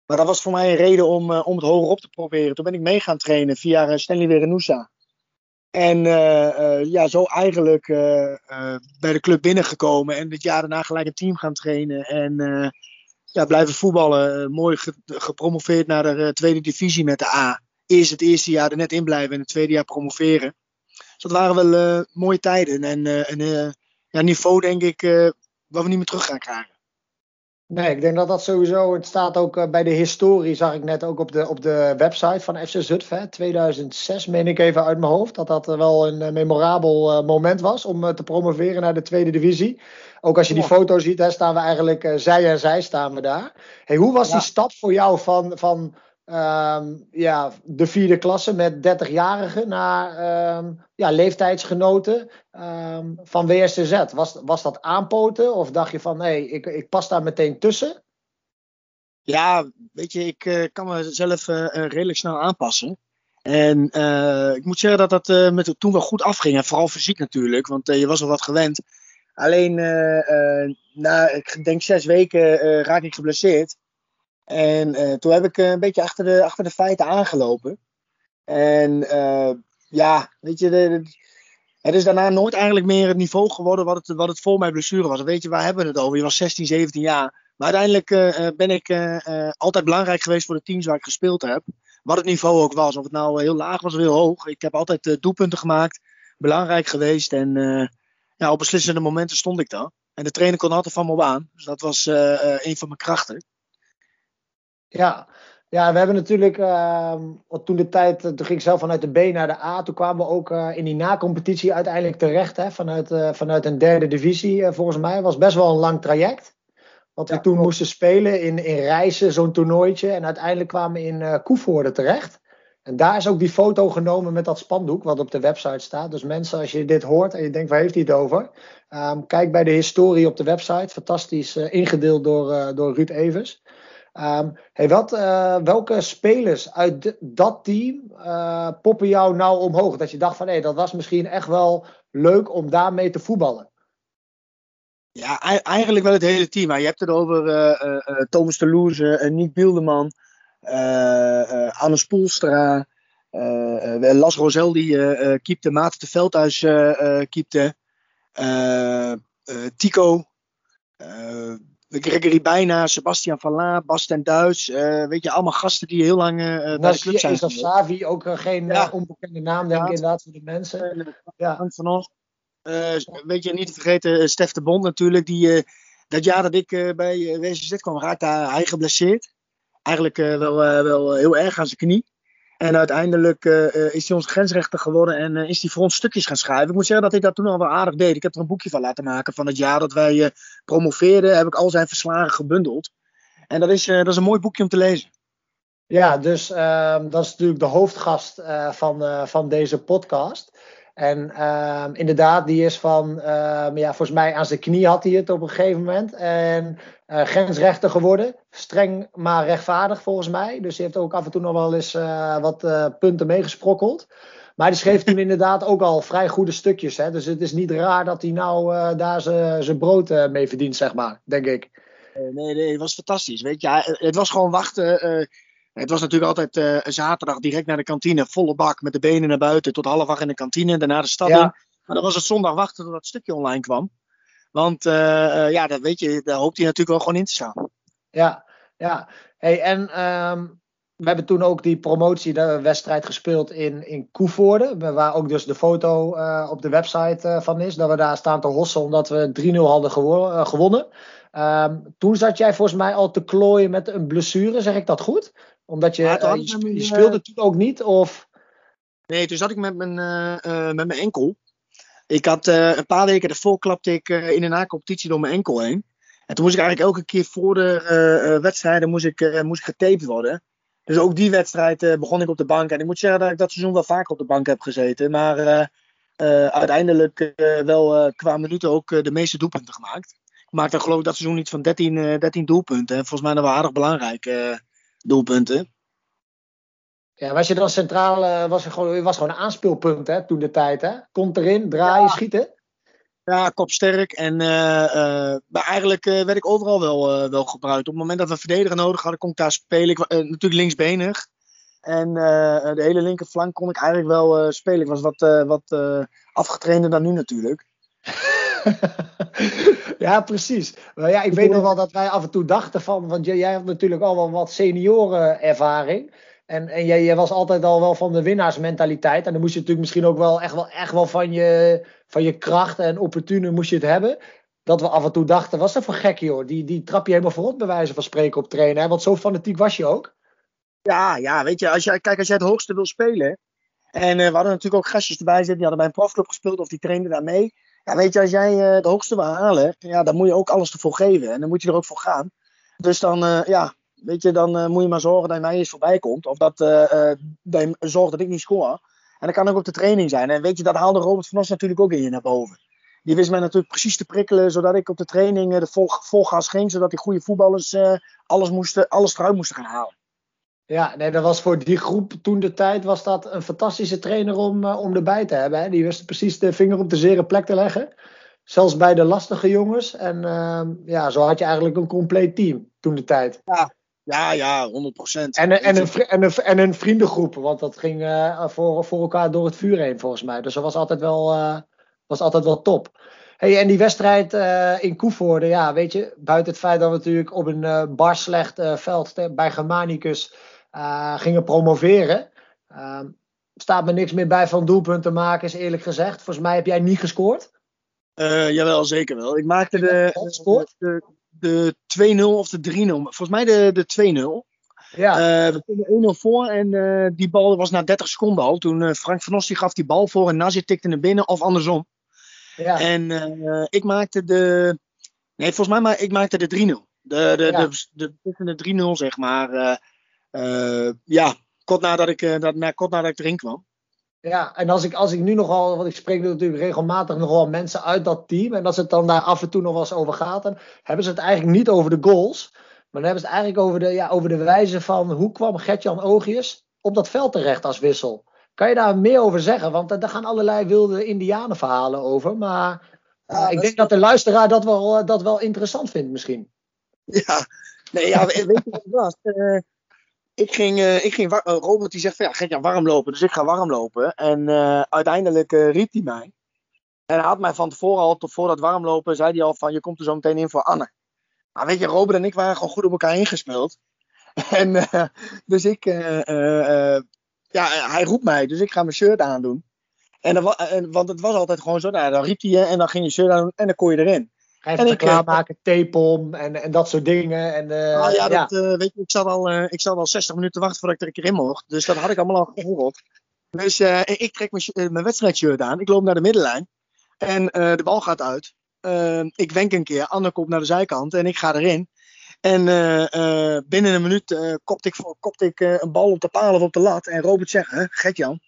Maar dat was voor mij een reden om, om het hoger op te proberen. Toen ben ik mee gaan trainen via Stanley Werenusa. En ja, zo eigenlijk bij de club binnengekomen. En dit jaar daarna gelijk een team gaan trainen. En ja, blijven voetballen. mooi ge gepromoveerd naar de tweede divisie met de A. Eerst het eerste jaar er net in blijven en het tweede jaar promoveren. Dus dat waren wel mooie tijden. En, en ja, niveau, denk ik, wat we niet meer terug gaan krijgen. Nee, ik denk dat dat sowieso. Het staat ook uh, bij de historie, zag ik net ook op de, op de website van FC Zutphen. 2006, meen ik even uit mijn hoofd. Dat dat wel een uh, memorabel moment was om te promoveren naar de tweede divisie. Ook als je die foto ziet, hè, staan we eigenlijk zij en zij staan we daar. Hey, hoe was ja. die stap voor jou van, van ehm, ja, de vierde klasse met 30-jarigen naar ehm, ja, leeftijdsgenoten ehm, van WSTZ. Was, was dat aanpoten of dacht je van nee, ik, ik pas daar meteen tussen? Ja, weet je, ik eh, kan mezelf uh, redelijk snel aanpassen. En ik moet zeggen dat dat met, toen wel goed afging. En vooral fysiek natuurlijk, want je was al wat gewend. Alleen na, ik denk zes weken raak ik geblesseerd. En toen heb ik een beetje achter de, achter de feiten aangelopen. En ja, weet je, de, het is daarna nooit eigenlijk meer het niveau geworden wat het, wat het voor mijn blessure was. weet je, waar hebben we het over? Je was 16, 17 jaar. Maar uiteindelijk ben ik altijd belangrijk geweest voor de teams waar ik gespeeld heb wat het niveau ook was. Of het nou heel laag was of heel hoog. Ik heb altijd doelpunten gemaakt. Belangrijk geweest. En ja, op beslissende momenten stond ik daar. En de trainer kon altijd van me op aan. Dus dat was een van mijn krachten. Ja, ja we hebben natuurlijk ehm, toen de tijd, toen ging ik zelf vanuit de B naar de A. Toen kwamen we ook in die na-competitie uiteindelijk terecht. Hè, vanuit, vanuit een derde divisie volgens mij. was best wel een lang traject. Wat we toen moesten spelen in, in Reizen, zo'n toernooitje. En uiteindelijk kwamen we in uh, Koevoorde terecht. En daar is ook die foto genomen met dat spandoek, wat op de website staat. Dus mensen, als je dit hoort en je denkt, waar heeft hij het over? Um, kijk bij de historie op de website. Fantastisch uh, ingedeeld door, uh, door Ruud Evers. Um, hey, wat, welke spelers uit dat team poppen jou nou omhoog? Dat je dacht van, hé, dat was misschien echt wel leuk om daarmee te voetballen. Ja, eigenlijk wel het hele team. Je hebt het over uh, Thomas de Loeze, Nick Bilderman, Anne Spoelstra, Las Rosel die keepte, Maarten de Veldhuis keepte, Tico, Gregory Bijna, Sebastian van La, Bas ten Duits. weet je, allemaal gasten die heel lang bij de club zijn. Of Savi, ook geen ja. onbekende naam denk ik inderdaad voor de mensen. Ja. Van ons. Uh, weet je, niet te vergeten, Stef de Bond natuurlijk. Die, uh, dat jaar dat ik uh, bij WSZ kwam, raakte hij geblesseerd. Eigenlijk wel, wel heel erg aan zijn knie. En uiteindelijk is hij onze grensrechter geworden en is hij voor ons stukjes gaan schrijven. Ik moet zeggen dat hij dat toen al wel aardig deed. Ik heb er een boekje van laten maken van het jaar dat wij promoveerden. Heb ik al zijn verslagen gebundeld. En dat is, dat is een mooi boekje om te lezen. Ja, dus ehm, dat is natuurlijk de hoofdgast van, van deze podcast. En um, inderdaad, die is van, um, ja, volgens mij aan zijn knie had hij het op een gegeven moment. En uh, grensrechter geworden. Streng, maar rechtvaardig volgens mij. Dus hij heeft ook af en toe nog wel eens uh, wat uh, punten meegesprokkeld. Maar die schreef toen inderdaad ook al vrij goede stukjes. Hè? Dus het is niet raar dat hij nou daar zijn brood mee verdient, zeg maar, denk ik. Nee, nee, het was fantastisch. Weet je, het was gewoon wachten het was natuurlijk altijd uh, zaterdag direct naar de kantine, volle bak met de benen naar buiten tot half acht in de kantine, daarna de stad ja. in. Maar dan was het zondag wachten tot dat stukje online kwam. Want uh, uh, ja, dat weet je, daar hoopt hij natuurlijk wel gewoon in te staan. Ja, ja. Hey, en um, we hebben toen ook die promotie, de wedstrijd gespeeld in, in Koevoorde. Waar ook dus de foto op de website van is. Dat we daar staan te hossen omdat we 3-0 hadden gewo gewonnen. Um, toen zat jij volgens mij al te klooien met een blessure, zeg ik dat goed? Omdat je, ja, uh, je, je, speelde toen ook niet? Of? Nee, toen zat ik met mijn, uh, met mijn enkel. Ik had een paar weken ervoor klapte ik in een na-competitie door mijn enkel heen. En toen moest ik eigenlijk elke keer voor de wedstrijden moest ik, moest ik getaped worden. Dus ook die wedstrijd begon ik op de bank. En ik moet zeggen dat ik dat seizoen wel vaker op de bank heb gezeten. Maar uiteindelijk wel qua minuten ook de meeste doelpunten gemaakt. Ik maakte geloof ik dat seizoen iets van 13, 13 doelpunten. En volgens mij dat wel aardig belangrijk doelpunten. Ja, was je dan centraal, uh, was, je gewoon, was gewoon een aanspeelpunt hè, toen de tijd. Hè? Komt erin, draaien, ja. schieten. Ja, kopsterk. En, uh, uh, maar eigenlijk werd ik overal wel, wel gebruikt. Op het moment dat we verdediger nodig hadden, kon ik daar spelen. Ik, natuurlijk linksbenig. En de hele linkerflank kon ik eigenlijk wel spelen. Ik was wat, wat afgetrainder dan nu natuurlijk. ja, precies. Maar ja, ik weet nog wel dat wij af en toe dachten van, want jij, jij hebt natuurlijk al wel wat seniorenervaring. En, en jij, was altijd al wel van de winnaarsmentaliteit. En dan moest je natuurlijk misschien ook wel echt wel, echt wel van, je, van je kracht en opportune moest je het hebben. Dat we af en toe dachten, was dat voor gek joh. Die, die trap je helemaal voorop bij wijze van spreken op trainen. Want zo fanatiek was je ook. Ja, ja, weet je, als jij, kijk, als jij het hoogste wil spelen. En uh, we hadden natuurlijk ook gastjes erbij zitten, die hadden bij een profclub gespeeld of die trainden daar mee. Ja, weet je, als jij uh, de hoogste wil halen, ja, dan moet je ook alles ervoor geven. En dan moet je er ook voor gaan. Dus dan, uh, ja, weet je, dan eh, moet je maar zorgen dat je mij eens voorbij komt. Of dat, eh, eh, dat zorgt dat ik niet scoor. En dat kan ook op de training zijn. En weet je, dat haalde Robert van Os natuurlijk ook in je naar boven. Die wist mij natuurlijk precies te prikkelen, zodat ik op de training eh, de vol, vol gas ging. Zodat die goede voetballers eh, alles, moesten, alles eruit moesten gaan halen. Ja, nee, dat was voor die groep toen de tijd was dat een fantastische trainer om, eh, om erbij te hebben. Hè. Die wist precies de vinger op de zere plek te leggen. Zelfs bij de lastige jongens. En ehm, ja, zo had je eigenlijk een compleet team toen de tijd. Ja, ja, 100 procent. En, een- en, een, en, een, en een vriendengroep, want dat ging eh, voor, voor elkaar door het vuur heen volgens mij. Dus dat was altijd wel, eh, was altijd wel top. Hey, en die wedstrijd in Koevoorde, ja, weet je, buiten het feit dat we natuurlijk op een eh, bar slecht veld bij Germanicus eh, gingen promoveren, ehm, staat me niks meer bij van doelpunten maken, is eerlijk gezegd. Volgens mij heb jij niet gescoord. Eh, jawel, zeker wel. Ik maakte de, de, de 2-0 of de 3-0. Volgens mij de, de 2-0. Ja, Eh, we stonden 1-0 voor en eh, die bal was na 30 seconden al. Toen Frank van Os die gaf die bal voor en Nazir tikte naar binnen of andersom. ja. En ik maakte de. Nee, volgens mij maar ik maakte de 3-0. De, de, Ja. de, de, de 3-0, zeg maar. Eh, ja, kort nadat, ik, eh, dat, na, kort nadat ik erin kwam. Ja, en als ik, als ik nu nogal, want ik spreek natuurlijk regelmatig nogal mensen uit dat team. En als het dan daar af en toe nog wel eens over gaat, dan hebben ze het eigenlijk niet over de goals. Maar dan hebben ze het eigenlijk over de, ja, over de wijze van hoe kwam Gertjan Oogjes op dat veld terecht als wissel. Kan je daar meer over zeggen? Want daar gaan allerlei wilde indianenverhalen over. Maar eh, Ja, ik denk dat de luisteraar dat wel, dat wel interessant vindt misschien. Ja, nee, ja, weet je wat het was? Eh, ik ging, eh, ik ging eh, Robert die zegt van ja, ga je warm lopen? Dus ik ga warm lopen. En eh, uiteindelijk riep hij mij. En hij had mij van tevoren al, tot voor dat warmlopen, zei hij al van je komt er zo meteen in voor Anne. Maar weet je, Robert en ik waren gewoon goed op elkaar ingespeeld. En dus ik, ja, hij roept mij, dus ik ga mijn shirt aandoen. En dan, want het was altijd gewoon zo, nou, dan riep hij je en dan ging je shirt aandoen en dan kon je erin. Ga even eh, klaarmaken, tapom en, en dat soort dingen. En, eh, Ah, ja, ja. dat, eh, weet je, ik zat, al, ik zat al 60 minuten te wachten voordat ik er een keer in mocht. Dus dat had ik allemaal al gehoord. Dus ik trek mijn, mijn wedstrijdshirt aan. Ik loop naar de middenlijn. En de bal gaat uit. Ik wenk een keer. Anne komt naar de zijkant. En ik ga erin. En binnen een minuut kopte ik, kopte ik een bal op de paal of op de lat. En Robert zegt, hè, Gert-Jan,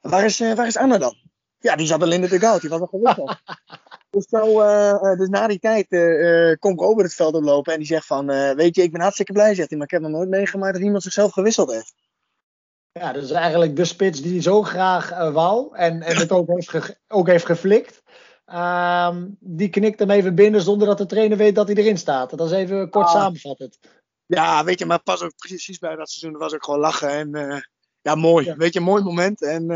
waar is, waar is Anne dan? Ja, die zat al in de dugout. Die was al gewisseld. Dus, zo, eh, eh, dus na die tijd eh, eh, komt Robert het veld oplopen en die zegt van, weet je, ik ben hartstikke blij, zegt hij, maar ik heb nog nooit meegemaakt dat iemand zichzelf gewisseld heeft. Ja, is eigenlijk de spits die zo graag wou en, en het ook heeft, ge- ook heeft geflikt. Ehm, die knikt hem even binnen zonder dat de trainer weet dat hij erin staat. Dat is even kort Ah. samenvattend. Ja, weet je, maar pas ook precies bij dat seizoen was ook gewoon lachen en ja, mooi. Ja. Weet je, een mooi moment. En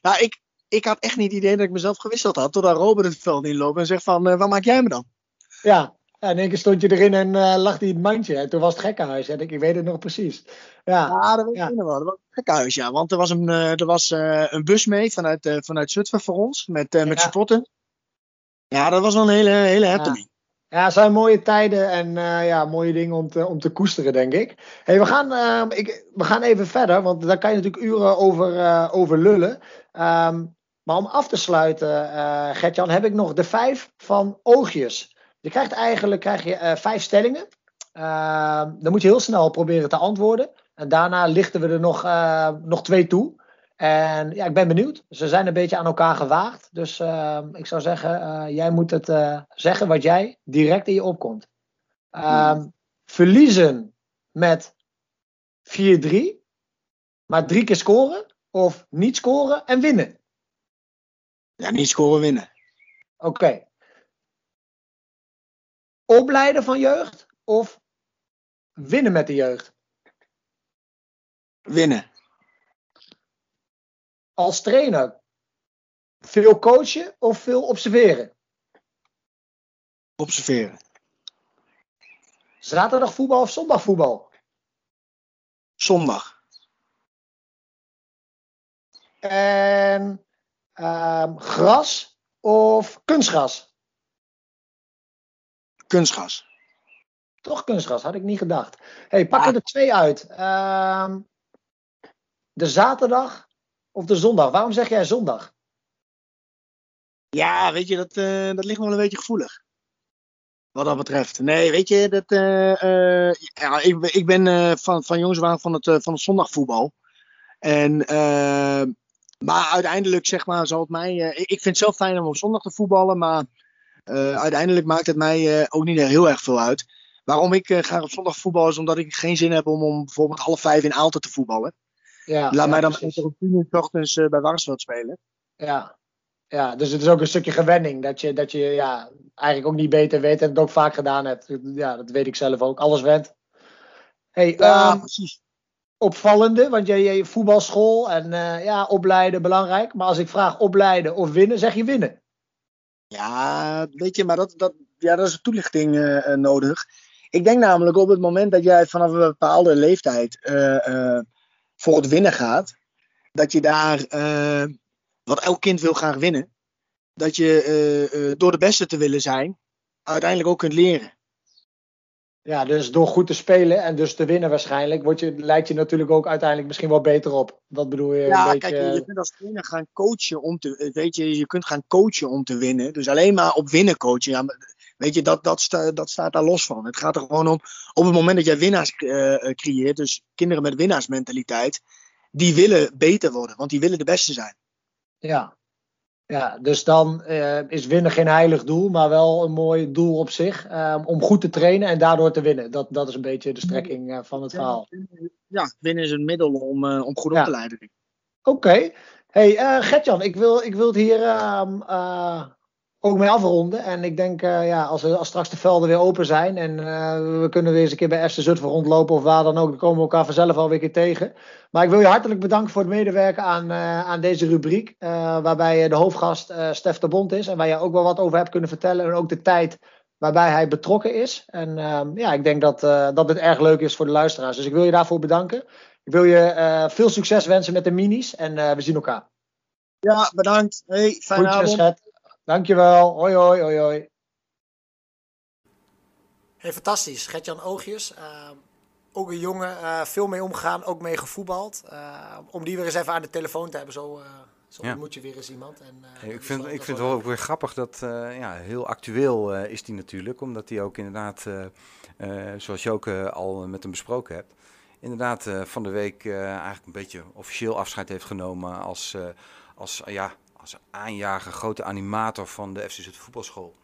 ja, ik, ik had echt niet het idee dat ik mezelf gewisseld had, totdat Robert het veld inloopt en zegt van, eh, waar maak jij me dan? Ja, ja, in één keer stond je erin en eh, lag hij in het mandje. En toen was het gekkenhuis. En ik, ik weet het nog precies. Ja, Ja, dat weet Ja. ik nog wel. Dat was een gekhuis, ja. Want er was een, eh, er was, een bus mee vanuit, vanuit Zutphen voor ons, met, met Ja. supporten. Ja, dat was wel een hele, hele happening. Ja, het zijn mooie tijden en ja, mooie dingen om te, om te koesteren, denk ik. Hey, we, gaan, ik, we gaan even verder, want daar kan je natuurlijk uren over, over lullen. Ehm, maar om af te sluiten, eh Gertjan, heb ik nog de vijf van oogjes. Je krijgt eigenlijk krijg je, eh, vijf stellingen. Ehm, dan moet je heel snel proberen te antwoorden. En daarna lichten we er nog, eh, nog twee toe. En ja, ik ben benieuwd. Ze zijn een beetje aan elkaar gewaagd. Dus ehm, ik zou zeggen, jij moet het zeggen wat jij direct in je opkomt. Verliezen met 4-3, maar drie keer scoren. Of niet scoren en winnen. Ja, niet scoren winnen. Oké. Opleiden van jeugd of winnen met de jeugd? Winnen. Als trainer veel coachen of veel observeren? Observeren. Zaterdag voetbal of zondag voetbal? Zondag. En ehm, gras of kunstgras? Kunstgas. Toch kunstgras, had ik niet gedacht. hey, pak Ja. er de twee uit. Ehm, de zaterdag of de zondag? Waarom zeg jij zondag? Ja, weet je, dat, eh, dat ligt me wel een beetje gevoelig. Wat dat betreft. Nee, weet je, dat, eh, eh, ja, ik, ben- ik ben van, van aan van het, van het zondagvoetbal. En, eh, maar uiteindelijk, zeg maar, zal het mij. eh, ik, vind het zelf fijn om op zondag te voetballen, maar eh, uiteindelijk maakt het mij eh, ook niet heel erg veel uit. Waarom ik graag op zondag voetbal is omdat ik geen zin heb om om bijvoorbeeld half vijf in Aalten te voetballen. Ja, Laat ja, mij dan beter om tien uur ochtends bij Warnsveld spelen. Ja. ja, dus het is ook een stukje gewenning. Dat je, dat je ja, eigenlijk ook niet beter weet en het ook vaak gedaan hebt. Ja, dat weet ik zelf ook. Alles went. Hey, Ja, ehm, precies. Opvallende, want jij, voetbalschool en eh, ja, opleiden belangrijk. Maar als ik vraag opleiden of winnen, zeg je winnen. Ja, weet je, maar dat, dat, ja, dat is een toelichting eh, eh, nodig. Ik denk namelijk op het moment dat jij vanaf een bepaalde leeftijd voor het winnen gaat, dat je daar, wat elk kind wil graag winnen, dat je door de beste te willen zijn, uiteindelijk ook kunt leren. Ja, dus door goed te spelen en dus te winnen waarschijnlijk, word je, lijkt je natuurlijk ook uiteindelijk misschien wel beter op. Dat bedoel je Ja, een beetje... kijk, je, kunt als trainer gaan coachen om te, weet je, je kunt gaan coachen om te winnen. Dus alleen maar op winnen coachen, ja, weet je, dat, dat, dat staat daar los van. Het gaat er gewoon om, op het moment dat jij winnaars eh, creëert, dus kinderen met winnaarsmentaliteit, die willen beter worden, want die willen de beste zijn. Ja. Ja, dus dan eh, is winnen geen heilig doel, maar wel een mooi doel op zich. eh, om goed te trainen en daardoor te winnen. Dat, dat is een beetje de strekking eh, van het verhaal. Ja, winnen is een middel om, eh, om goed Ja. op te leiden. Oké. Hey, eh Gertjan, ik wil, ik wil het hier ehm, eh, ook mee afronden. En ik denk, eh, ja, als, als straks de velden weer open zijn en eh, we kunnen weer eens een keer bij FC Zutphen rondlopen of waar dan ook, dan komen we elkaar vanzelf alweer een keer tegen. Maar ik wil je hartelijk bedanken voor het medewerken aan, eh, aan deze rubriek, waarbij de hoofdgast Stef de Bond is en waar je ook wel wat over hebt kunnen vertellen en ook de tijd waarbij hij betrokken is. En ehm, ja, ik denk dat, dat het erg leuk is voor de luisteraars. Dus ik wil je daarvoor bedanken. Ik wil je veel succes wensen met de minis en we zien elkaar. Ja, bedankt. Hey, fijne avond. Gert. Dankjewel. Hoi, hoi, hoi, hoi. Hey, fantastisch. Gertjan Oogjes. eh, ook een jongen, eh, veel mee omgegaan, ook mee gevoetbald. Eh, om die weer eens even aan de telefoon te hebben, zo, eh zo Ja. ontmoet je weer eens iemand. En, eh, Ik vind, ik vind wel het wel ook weer grappig dat, eh, ja, heel actueel eh, is die natuurlijk. Omdat hij ook inderdaad, eh, eh, zoals je ook al met hem besproken hebt, inderdaad eh, van de week eh, eigenlijk een beetje officieel afscheid heeft genomen als, eh, als, ja, als aanjager, grote animator van de FC voetbalschool.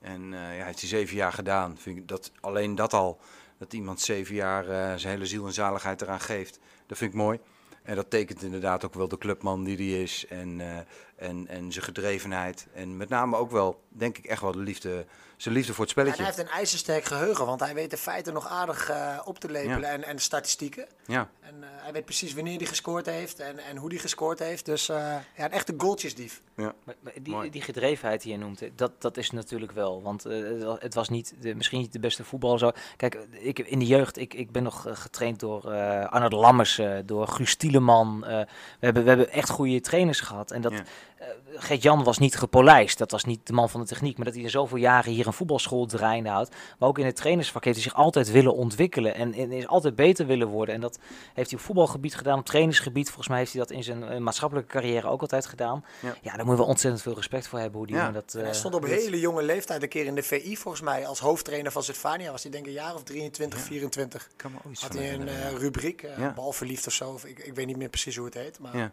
En eh, ja, hij heeft zeven jaar gedaan. Vind ik dat, alleen dat al, dat iemand zeven jaar eh, zijn hele ziel en zaligheid eraan geeft, dat vind ik mooi. En dat tekent inderdaad ook wel de clubman die hij is en, eh, en, en zijn gedrevenheid. En met name ook wel, denk ik, echt wel de liefde, zijn liefde voor het En spelletje. hij heeft een ijzersterk geheugen, want hij weet de feiten nog aardig eh, op te lepelen Ja. en, en de statistieken. Ja, En eh, hij weet precies wanneer hij gescoord heeft en, en hoe hij gescoord heeft. Dus eh, ja, een echte goaltjesdief. Maar, maar die, Mooi. die gedrevenheid die je noemt, dat, dat is natuurlijk wel. Want eh, het wa- het was niet de, misschien niet de beste voetbal. Zo. Kijk, ik, in de jeugd, ik, ik ben nog getraind door eh Arnold Lammers, eh, door Guus Tieleman. eh, we, hebben, we hebben echt goede trainers gehad. En dat, Ja. Eh, Gert-Jan was niet gepolijst. Dat was niet de man van de techniek. Maar dat hij er zoveel jaren hier een voetbalschool draaiende houdt. Maar ook in het trainersvak heeft hij zich altijd willen ontwikkelen. En, en is altijd beter willen worden. En dat heeft hij op voetbalgebied gedaan, op trainersgebied. Volgens mij heeft hij dat in zijn maatschappelijke carrière ook altijd gedaan. Ja. Ja, daar moet je wel ontzettend veel respect voor hebben hoe die Ja. dat... Hij eh, stond op doet. hele jonge leeftijd een keer in de VI, volgens mij, als hoofdtrainer van Zuidvania. Was hij denk ik een jaar of 23, 24. ik kan me Had hij een eh, ja. rubriek, eh Ja. balverliefd of zo. Of ik, ik weet niet meer precies hoe het heet. Maar Ja.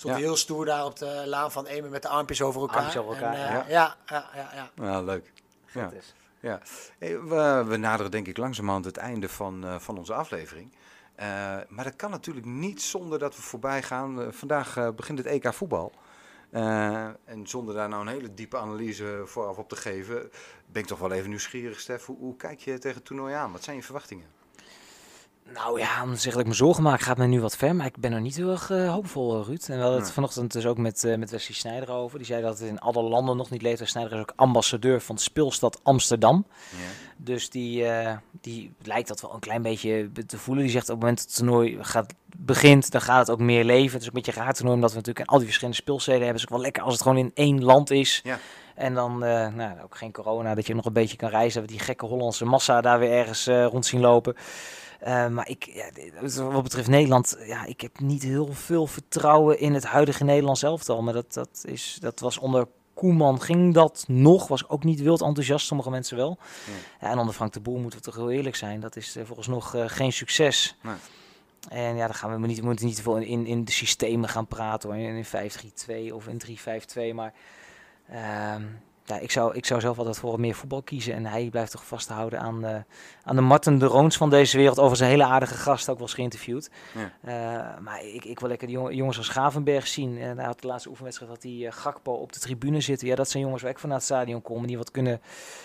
Stond Ja. heel stoer daar op de laan van Emen met de armpjes over elkaar. Armpjes over elkaar, En, eh, ja. ja. Ja, ja, ja, Ja, leuk. Ja. Dat is- Ja. Hey, we, we naderen denk ik langzamerhand het einde van, eh, van onze aflevering. Eh, maar dat kan natuurlijk niet zonder dat we voorbij gaan. Vandaag begint het EK voetbal. Eh, en zonder daar nou een hele diepe analyse vooraf op te geven, ben ik toch wel even nieuwsgierig, Stef. Hoe, hoe kijk je tegen het toernooi aan? Wat zijn je verwachtingen? Nou ja, om te zeggen dat ik me zorgen maak, gaat me nu wat ver. Maar ik ben er niet heel erg eh, hoopvol, eh, Ruud. En we hadden het vanochtend dus ook met, eh met Wesley Snijder over. Die zei dat het in alle landen nog niet leeft. Snijder is ook ambassadeur van de speelstad Amsterdam. Ja. Dus die, die lijkt dat wel een klein beetje te voelen. Die zegt op het moment dat het toernooi gaat, begint, dan gaat het ook meer leven. Het is ook een beetje raar toernooi, omdat we natuurlijk in al die verschillende speelsteden hebben. Het is ook wel lekker als het gewoon in één land is. Ja. En dan nou, ook geen corona, dat je nog een beetje kan reizen. Dat we die gekke Hollandse massa daar weer ergens rond zien lopen. Eh, maar ik, ja, dit- wat betreft Nederland, ja, ik heb niet heel veel vertrouwen in het huidige Nederlands elftal. Maar dat, dat, is, dat was onder Koeman ging dat nog. Was ook niet wild enthousiast, sommige mensen wel. Ja, en onder Frank de Boer moeten we toch heel eerlijk zijn. Dat is uh, volgens nog uh, geen succes. Nee. En ja, dan gaan we niet, we moeten niet te veel in, in de systemen gaan praten hoor. In 5-3-2 of in 3-5-2. Maar uh, ja, ik, zou, ik zou zelf altijd voor meer voetbal kiezen. En hij blijft toch vasthouden aan, uh, aan de Martin de Roons van deze wereld. Over zijn hele aardige gast, ook wel eens geïnterviewd. Ja. Uh, maar ik, ik wil lekker die jongens als Gavenberg zien. En hij had de laatste oefenwedstrijd dat die Gakpo op de tribune zitten. Ja, dat zijn jongens waar ik vanuit het stadion komen. Die wat kunnen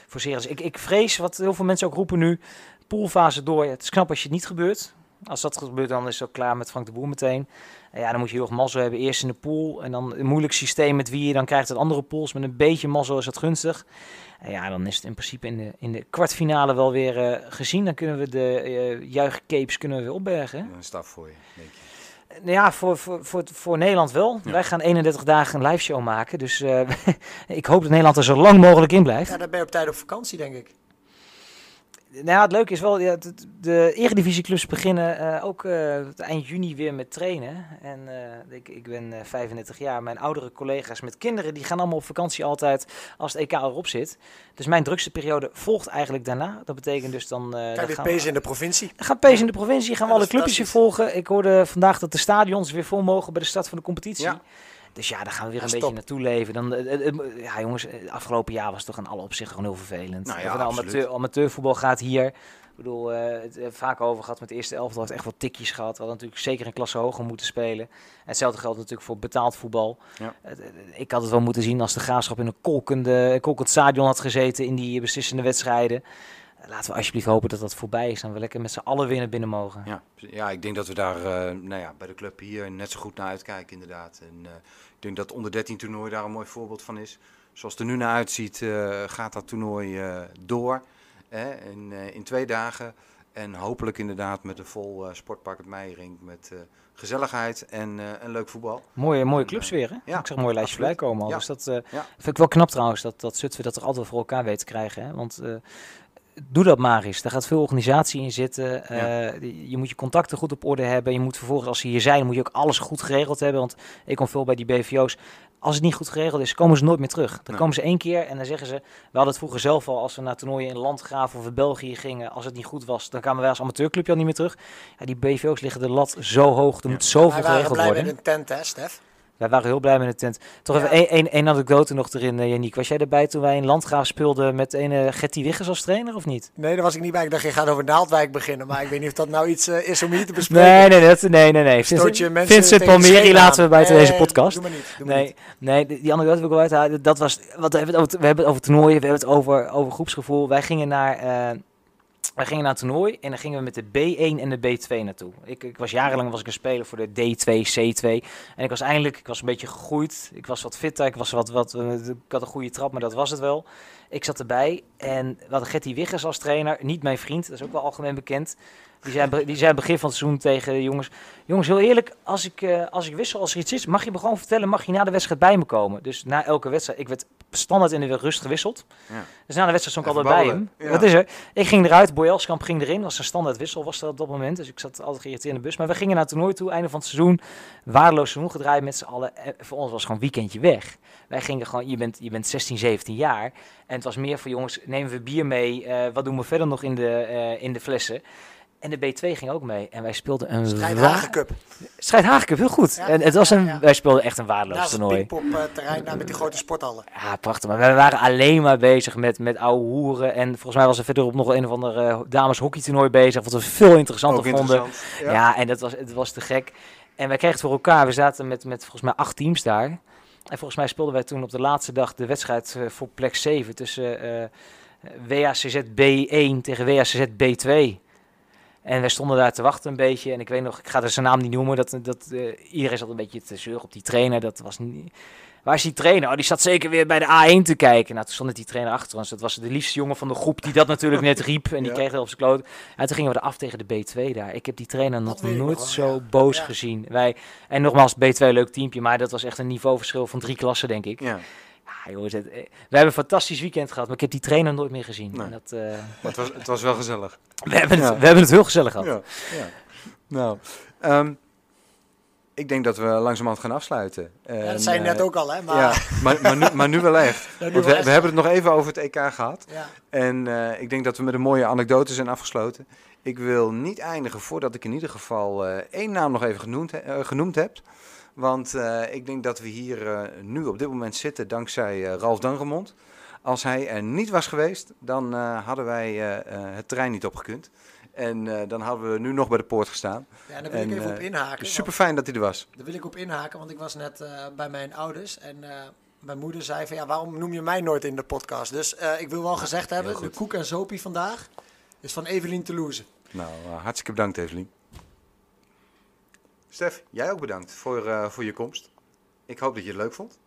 forceren. Dus ik, ik vrees, wat heel veel mensen ook roepen nu, poolfase door. Het is knap als je het niet gebeurt. Als dat gebeurt, dan is het ook klaar met Frank de Boer meteen. Ja, dan moet je heel erg mazzel hebben. Eerst in de pool en dan een moeilijk systeem met wie je dan krijgt het andere pools. Met een beetje mazzel is dat gunstig. En ja, dan is het in principe in de, in de kwartfinale wel weer uh, gezien. Dan kunnen we de uh, juichcapes kunnen we weer opbergen. Een stap voor je, denk je. Nou ja, voor, voor, voor, voor Nederland wel. Ja. Wij gaan 31 dagen een live show maken. Dus uh, ik hoop dat Nederland er zo lang mogelijk in blijft. Ja, dan ben je op tijd op vakantie, denk ik. Nou ja, het leuke is wel, ja, de, de eredivisieclubs beginnen uh, ook uh, eind juni weer met trainen. En uh, ik, ik ben 35 jaar. Mijn oudere collega's met kinderen, die gaan allemaal op vakantie altijd als het EK erop zit. Dus mijn drukste periode volgt eigenlijk daarna. Dat betekent dus dan... Ga je weer pezen in de provincie? Dan gaan pezen in de provincie, gaan we alle clubjes volgen. Ik hoorde vandaag dat de stadions weer vol mogen bij de start van de competitie. Ja. Dus ja, daar gaan we weer een beetje naartoe leven. Dan, uh, uh, ja, jongens, afgelopen jaar was het toch in alle opzichten gewoon heel vervelend. Nou ja, amateur, amateurvoetbal gaat hier. Ik bedoel, uh, het vaak over gehad met de eerste elftal. heeft echt wat tikjes gehad. We hadden natuurlijk zeker een klasse hoger moeten spelen. En hetzelfde geldt natuurlijk voor betaald voetbal. Ja. ik had het wel moeten zien als de graafschap in een kolkende, kolkend stadion had gezeten in die beslissende wedstrijden laten we alsjeblieft hopen dat dat voorbij is. En we lekker met z'n allen weer naar binnen mogen. Ja, ja ik denk dat we daar uh, nou ja, bij de club hier net zo goed naar uitkijken inderdaad. En uh, ik denk dat onder 13 toernooi daar een mooi voorbeeld van is. Zoals het er nu naar uitziet uh, gaat dat toernooi door. Hè, in, in twee dagen. En hopelijk inderdaad met een vol sportpark het Meijering. Met gezelligheid en, en leuk voetbal. Mooie, mooie clubs weer hè? Ja, ik zag een mooi lijstje voorbij komen al. Ja. Dus dat ja. vind ik wel knap trouwens. Dat, dat Zutphen dat er altijd voor elkaar weet te krijgen. Hè? Want doe dat maar eens. Daar gaat veel organisatie in zitten. Ja. Uh, je moet je contacten goed op orde hebben. Je moet vervolgens, als ze hier zijn, moet je ook alles goed geregeld hebben. Want ik kom veel bij die BVO's. Als het niet goed geregeld is, komen ze nooit meer terug. Dan nee. komen ze één keer en dan zeggen ze... We hadden het vroeger zelf al, als we naar toernooien in Landgraaf of in België gingen... Als het niet goed was, dan kwamen wij als amateurclubje al niet meer terug. Ja, die BVO's liggen de lat zo hoog. Er ja. moet zoveel geregeld worden. Wij een tent, hè, Stef? Wij waren heel blij met de tent. Toch ja. even één anekdote nog erin, uh, Janiek. Was jij erbij toen wij in Landgraaf speelden met een uh, Getty Wiggers als trainer, of niet? Nee, daar was ik niet bij. Ik dacht, je gaat over Naaldwijk beginnen. Maar ik weet niet of dat nou iets uh, is om hier te bespreken. Nee, nee, dat, nee, nee. nee. Vincent, Vincent Palmieri laten we buiten nee, deze podcast. Doe maar niet. Doe nee, niet. nee, die anekdote wil ik wel uithalen. Dat was, wat, we, hebben het over, we hebben het over toernooien, we hebben het over, over groepsgevoel. Wij gingen naar... wij gingen naar het toernooi en dan gingen we met de B1 en de B2 naartoe. Ik, ik was jarenlang was ik een speler voor de D2, C2. En ik was eindelijk, ik was een beetje gegroeid. Ik was wat fitter, ik, was wat, wat, ik had een goede trap, maar dat was het wel. Ik zat erbij en we hadden Getty Wiggers als trainer. Niet mijn vriend, dat is ook wel algemeen bekend. Die zei, die zei begin van het seizoen tegen de jongens... Jongens, heel eerlijk, als ik, uh, als ik wissel, als er iets is, mag je me gewoon vertellen... mag je na de wedstrijd bij me komen. Dus na elke wedstrijd, ik werd standaard in de rust gewisseld. Ja. Dus na de wedstrijd stond ik altijd bij hem. Ja. Wat is er? Ik ging eruit, Boyelskamp ging erin. was een standaard wissel was dat op dat moment. Dus ik zat altijd geïrriteerd in de bus. Maar we gingen naar het toernooi toe, einde van het seizoen. Waardeloos seizoen gedraaid met z'n allen. En voor ons was het gewoon weekendje weg. Wij gingen gewoon, je bent, je bent 16, 17 jaar. En het was meer voor jongens, nemen we bier mee. Uh, wat doen we verder nog in de, uh, in de flessen? En de B2 ging ook mee. En wij speelden een... Strijd Hagencup. Strijd Hagencup, heel goed. Ja, en het was een, ja, ja. wij speelden echt een waardeloos toernooi. op uh, terrein nou, met die grote sporthallen. Ja, prachtig. Maar we waren alleen maar bezig met, met oude hoeren. En volgens mij was er verderop nog een of ander uh, dames hockeytoernooi bezig. Wat we veel interessanter ook vonden. Interessant, ja. en dat was, het was te gek. En wij kregen het voor elkaar. We zaten met, met volgens mij acht teams daar. En volgens mij speelden wij toen op de laatste dag de wedstrijd uh, voor plek 7 tussen WACZ B1 tegen WACZ B2. En wij stonden daar te wachten een beetje. En ik weet nog, ik ga er zijn naam niet noemen. Dat, dat, uh, iedereen zat een beetje te zeuren op die trainer. Dat was niet... Waar is die trainer? Oh, die zat zeker weer bij de A1 te kijken. Nou, toen stond die trainer achter ons. Dat was de liefste jongen van de groep die dat natuurlijk net riep. En die ja. kreeg er op zijn kloot. En toen gingen we eraf tegen de B2 daar. Ik heb die trainer nog nooit zo ja. boos ja. gezien. Wij, en nogmaals, B2 leuk teampje. Maar dat was echt een niveauverschil van drie klassen, denk ik. Ja. Ja, jongens, het, we hebben een fantastisch weekend gehad, maar ik heb die trainer nooit meer gezien. Nee. Dat, uh, het, was, het was wel gezellig. We hebben, het, ja. we hebben het heel gezellig gehad. Ja. Ja. Nou, um, ik denk dat we langzamerhand gaan afsluiten. Ja, En, dat zei je net eh, ook al, hè? Maar, Ja, maar, maar, nu, maar nu wel echt. Ja, Want we, hebben het nog even over het EK gehad. ja. En eh, ik denk dat we met een mooie anekdote zijn afgesloten. Ik wil niet eindigen voordat ik in ieder geval eh, één naam nog even genoemd, eh, genoemd heb. Want eh, ik denk dat we hier eh, nu op dit moment zitten dankzij eh, Ralf Dangemond. Als hij er niet was geweest, dan hadden wij het terrein niet opgekund. En dan hadden we nu nog bij de poort gestaan. ja, daar wil En, ik even op inhaken. Super fijn dat hij er was. Daar wil ik op inhaken, want ik was net bij mijn ouders en mijn moeder zei van ja, waarom noem je mij nooit in de podcast? Dus ik wil wel gezegd hebben, de koek en zopie vandaag is van Evelien Toulouse. Nou, hartstikke bedankt Evelien. Stef, jij ook bedankt voor, eh, voor je komst. Ik hoop dat je het leuk vond.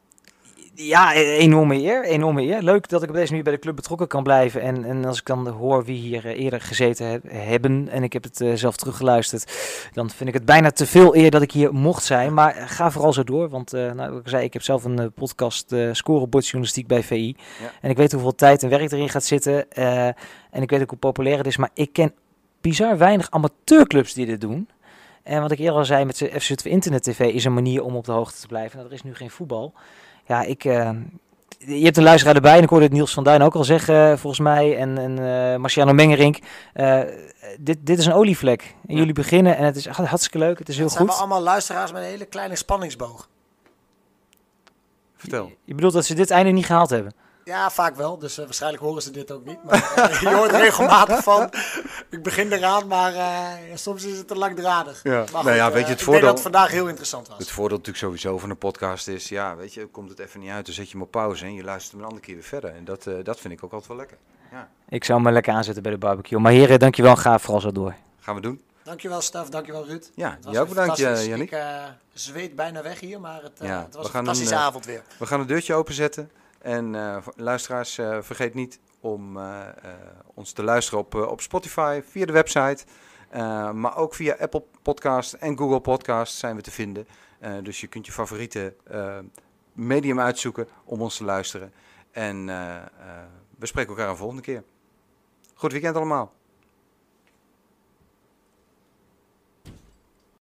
Ja, e- enorme eer, enorme eer. Leuk dat ik op deze manier bij de club betrokken kan blijven. En, en als ik dan hoor wie hier eh, eerder gezeten heb- hebben en ik heb het eh, zelf teruggeluisterd, dan vind ik het bijna te veel eer dat ik hier mocht zijn. Maar ga vooral zo door, want eh, nou, ik zei, ik heb zelf een eh, podcast uh, scorebordjournalistiek bij VI. Ja. En ik weet hoeveel tijd en werk erin gaat zitten. en ik weet ook hoe populair het is, maar ik ken bizar weinig amateurclubs die dit doen. En wat ik eerder al zei, met FC Zutphen Internet TV is een manier om op de hoogte te blijven. Nou, er is nu geen voetbal. Ja, ik, eh, je hebt een luisteraar erbij en ik hoorde het Niels van Duin ook al zeggen, eh, volgens mij. En, en eh, Marciano Mengerink. Eh, dit, dit is een olievlek. En jullie beginnen en het is hartstikke leuk. Het is heel Het zijn goed. we allemaal luisteraars met een hele kleine spanningsboog. Vertel. Je bedoelt dat ze dit einde niet gehaald hebben? Ja, vaak wel. Dus eh, waarschijnlijk horen ze dit ook niet. Maar eh, je hoort regelmatig van, ik begin eraan, maar eh, soms is het te langdradig. Ja. Maar Nou ja, weet je, het ik voordeel- denk dat het vandaag heel interessant was. Het voordeel natuurlijk sowieso van een podcast is, ja, weet je, komt het even niet uit, dan zet je hem op pauze en je luistert hem een andere keer weer verder. En dat, eh, dat vind ik ook altijd wel lekker. Ik zou me lekker aanzetten bij de barbecue. Maar heren, dankjewel. Ga vooral zo door. Gaan we doen. Dankjewel Stef, dankjewel Ruud. Ja, jij ook bedankt, Yannick. Ik eh, zweet bijna weg hier, maar het, eh, Ja, het was een fantastische een, avond weer. We gaan het deurtje openzetten. En eh, luisteraars, eh, vergeet niet om eh, ons te luisteren op, op Spotify, via de website. maar ook via Apple Podcast en Google Podcast zijn we te vinden. Dus je kunt je favoriete medium uitzoeken om ons te luisteren. En we spreken elkaar een volgende keer. Goed weekend allemaal.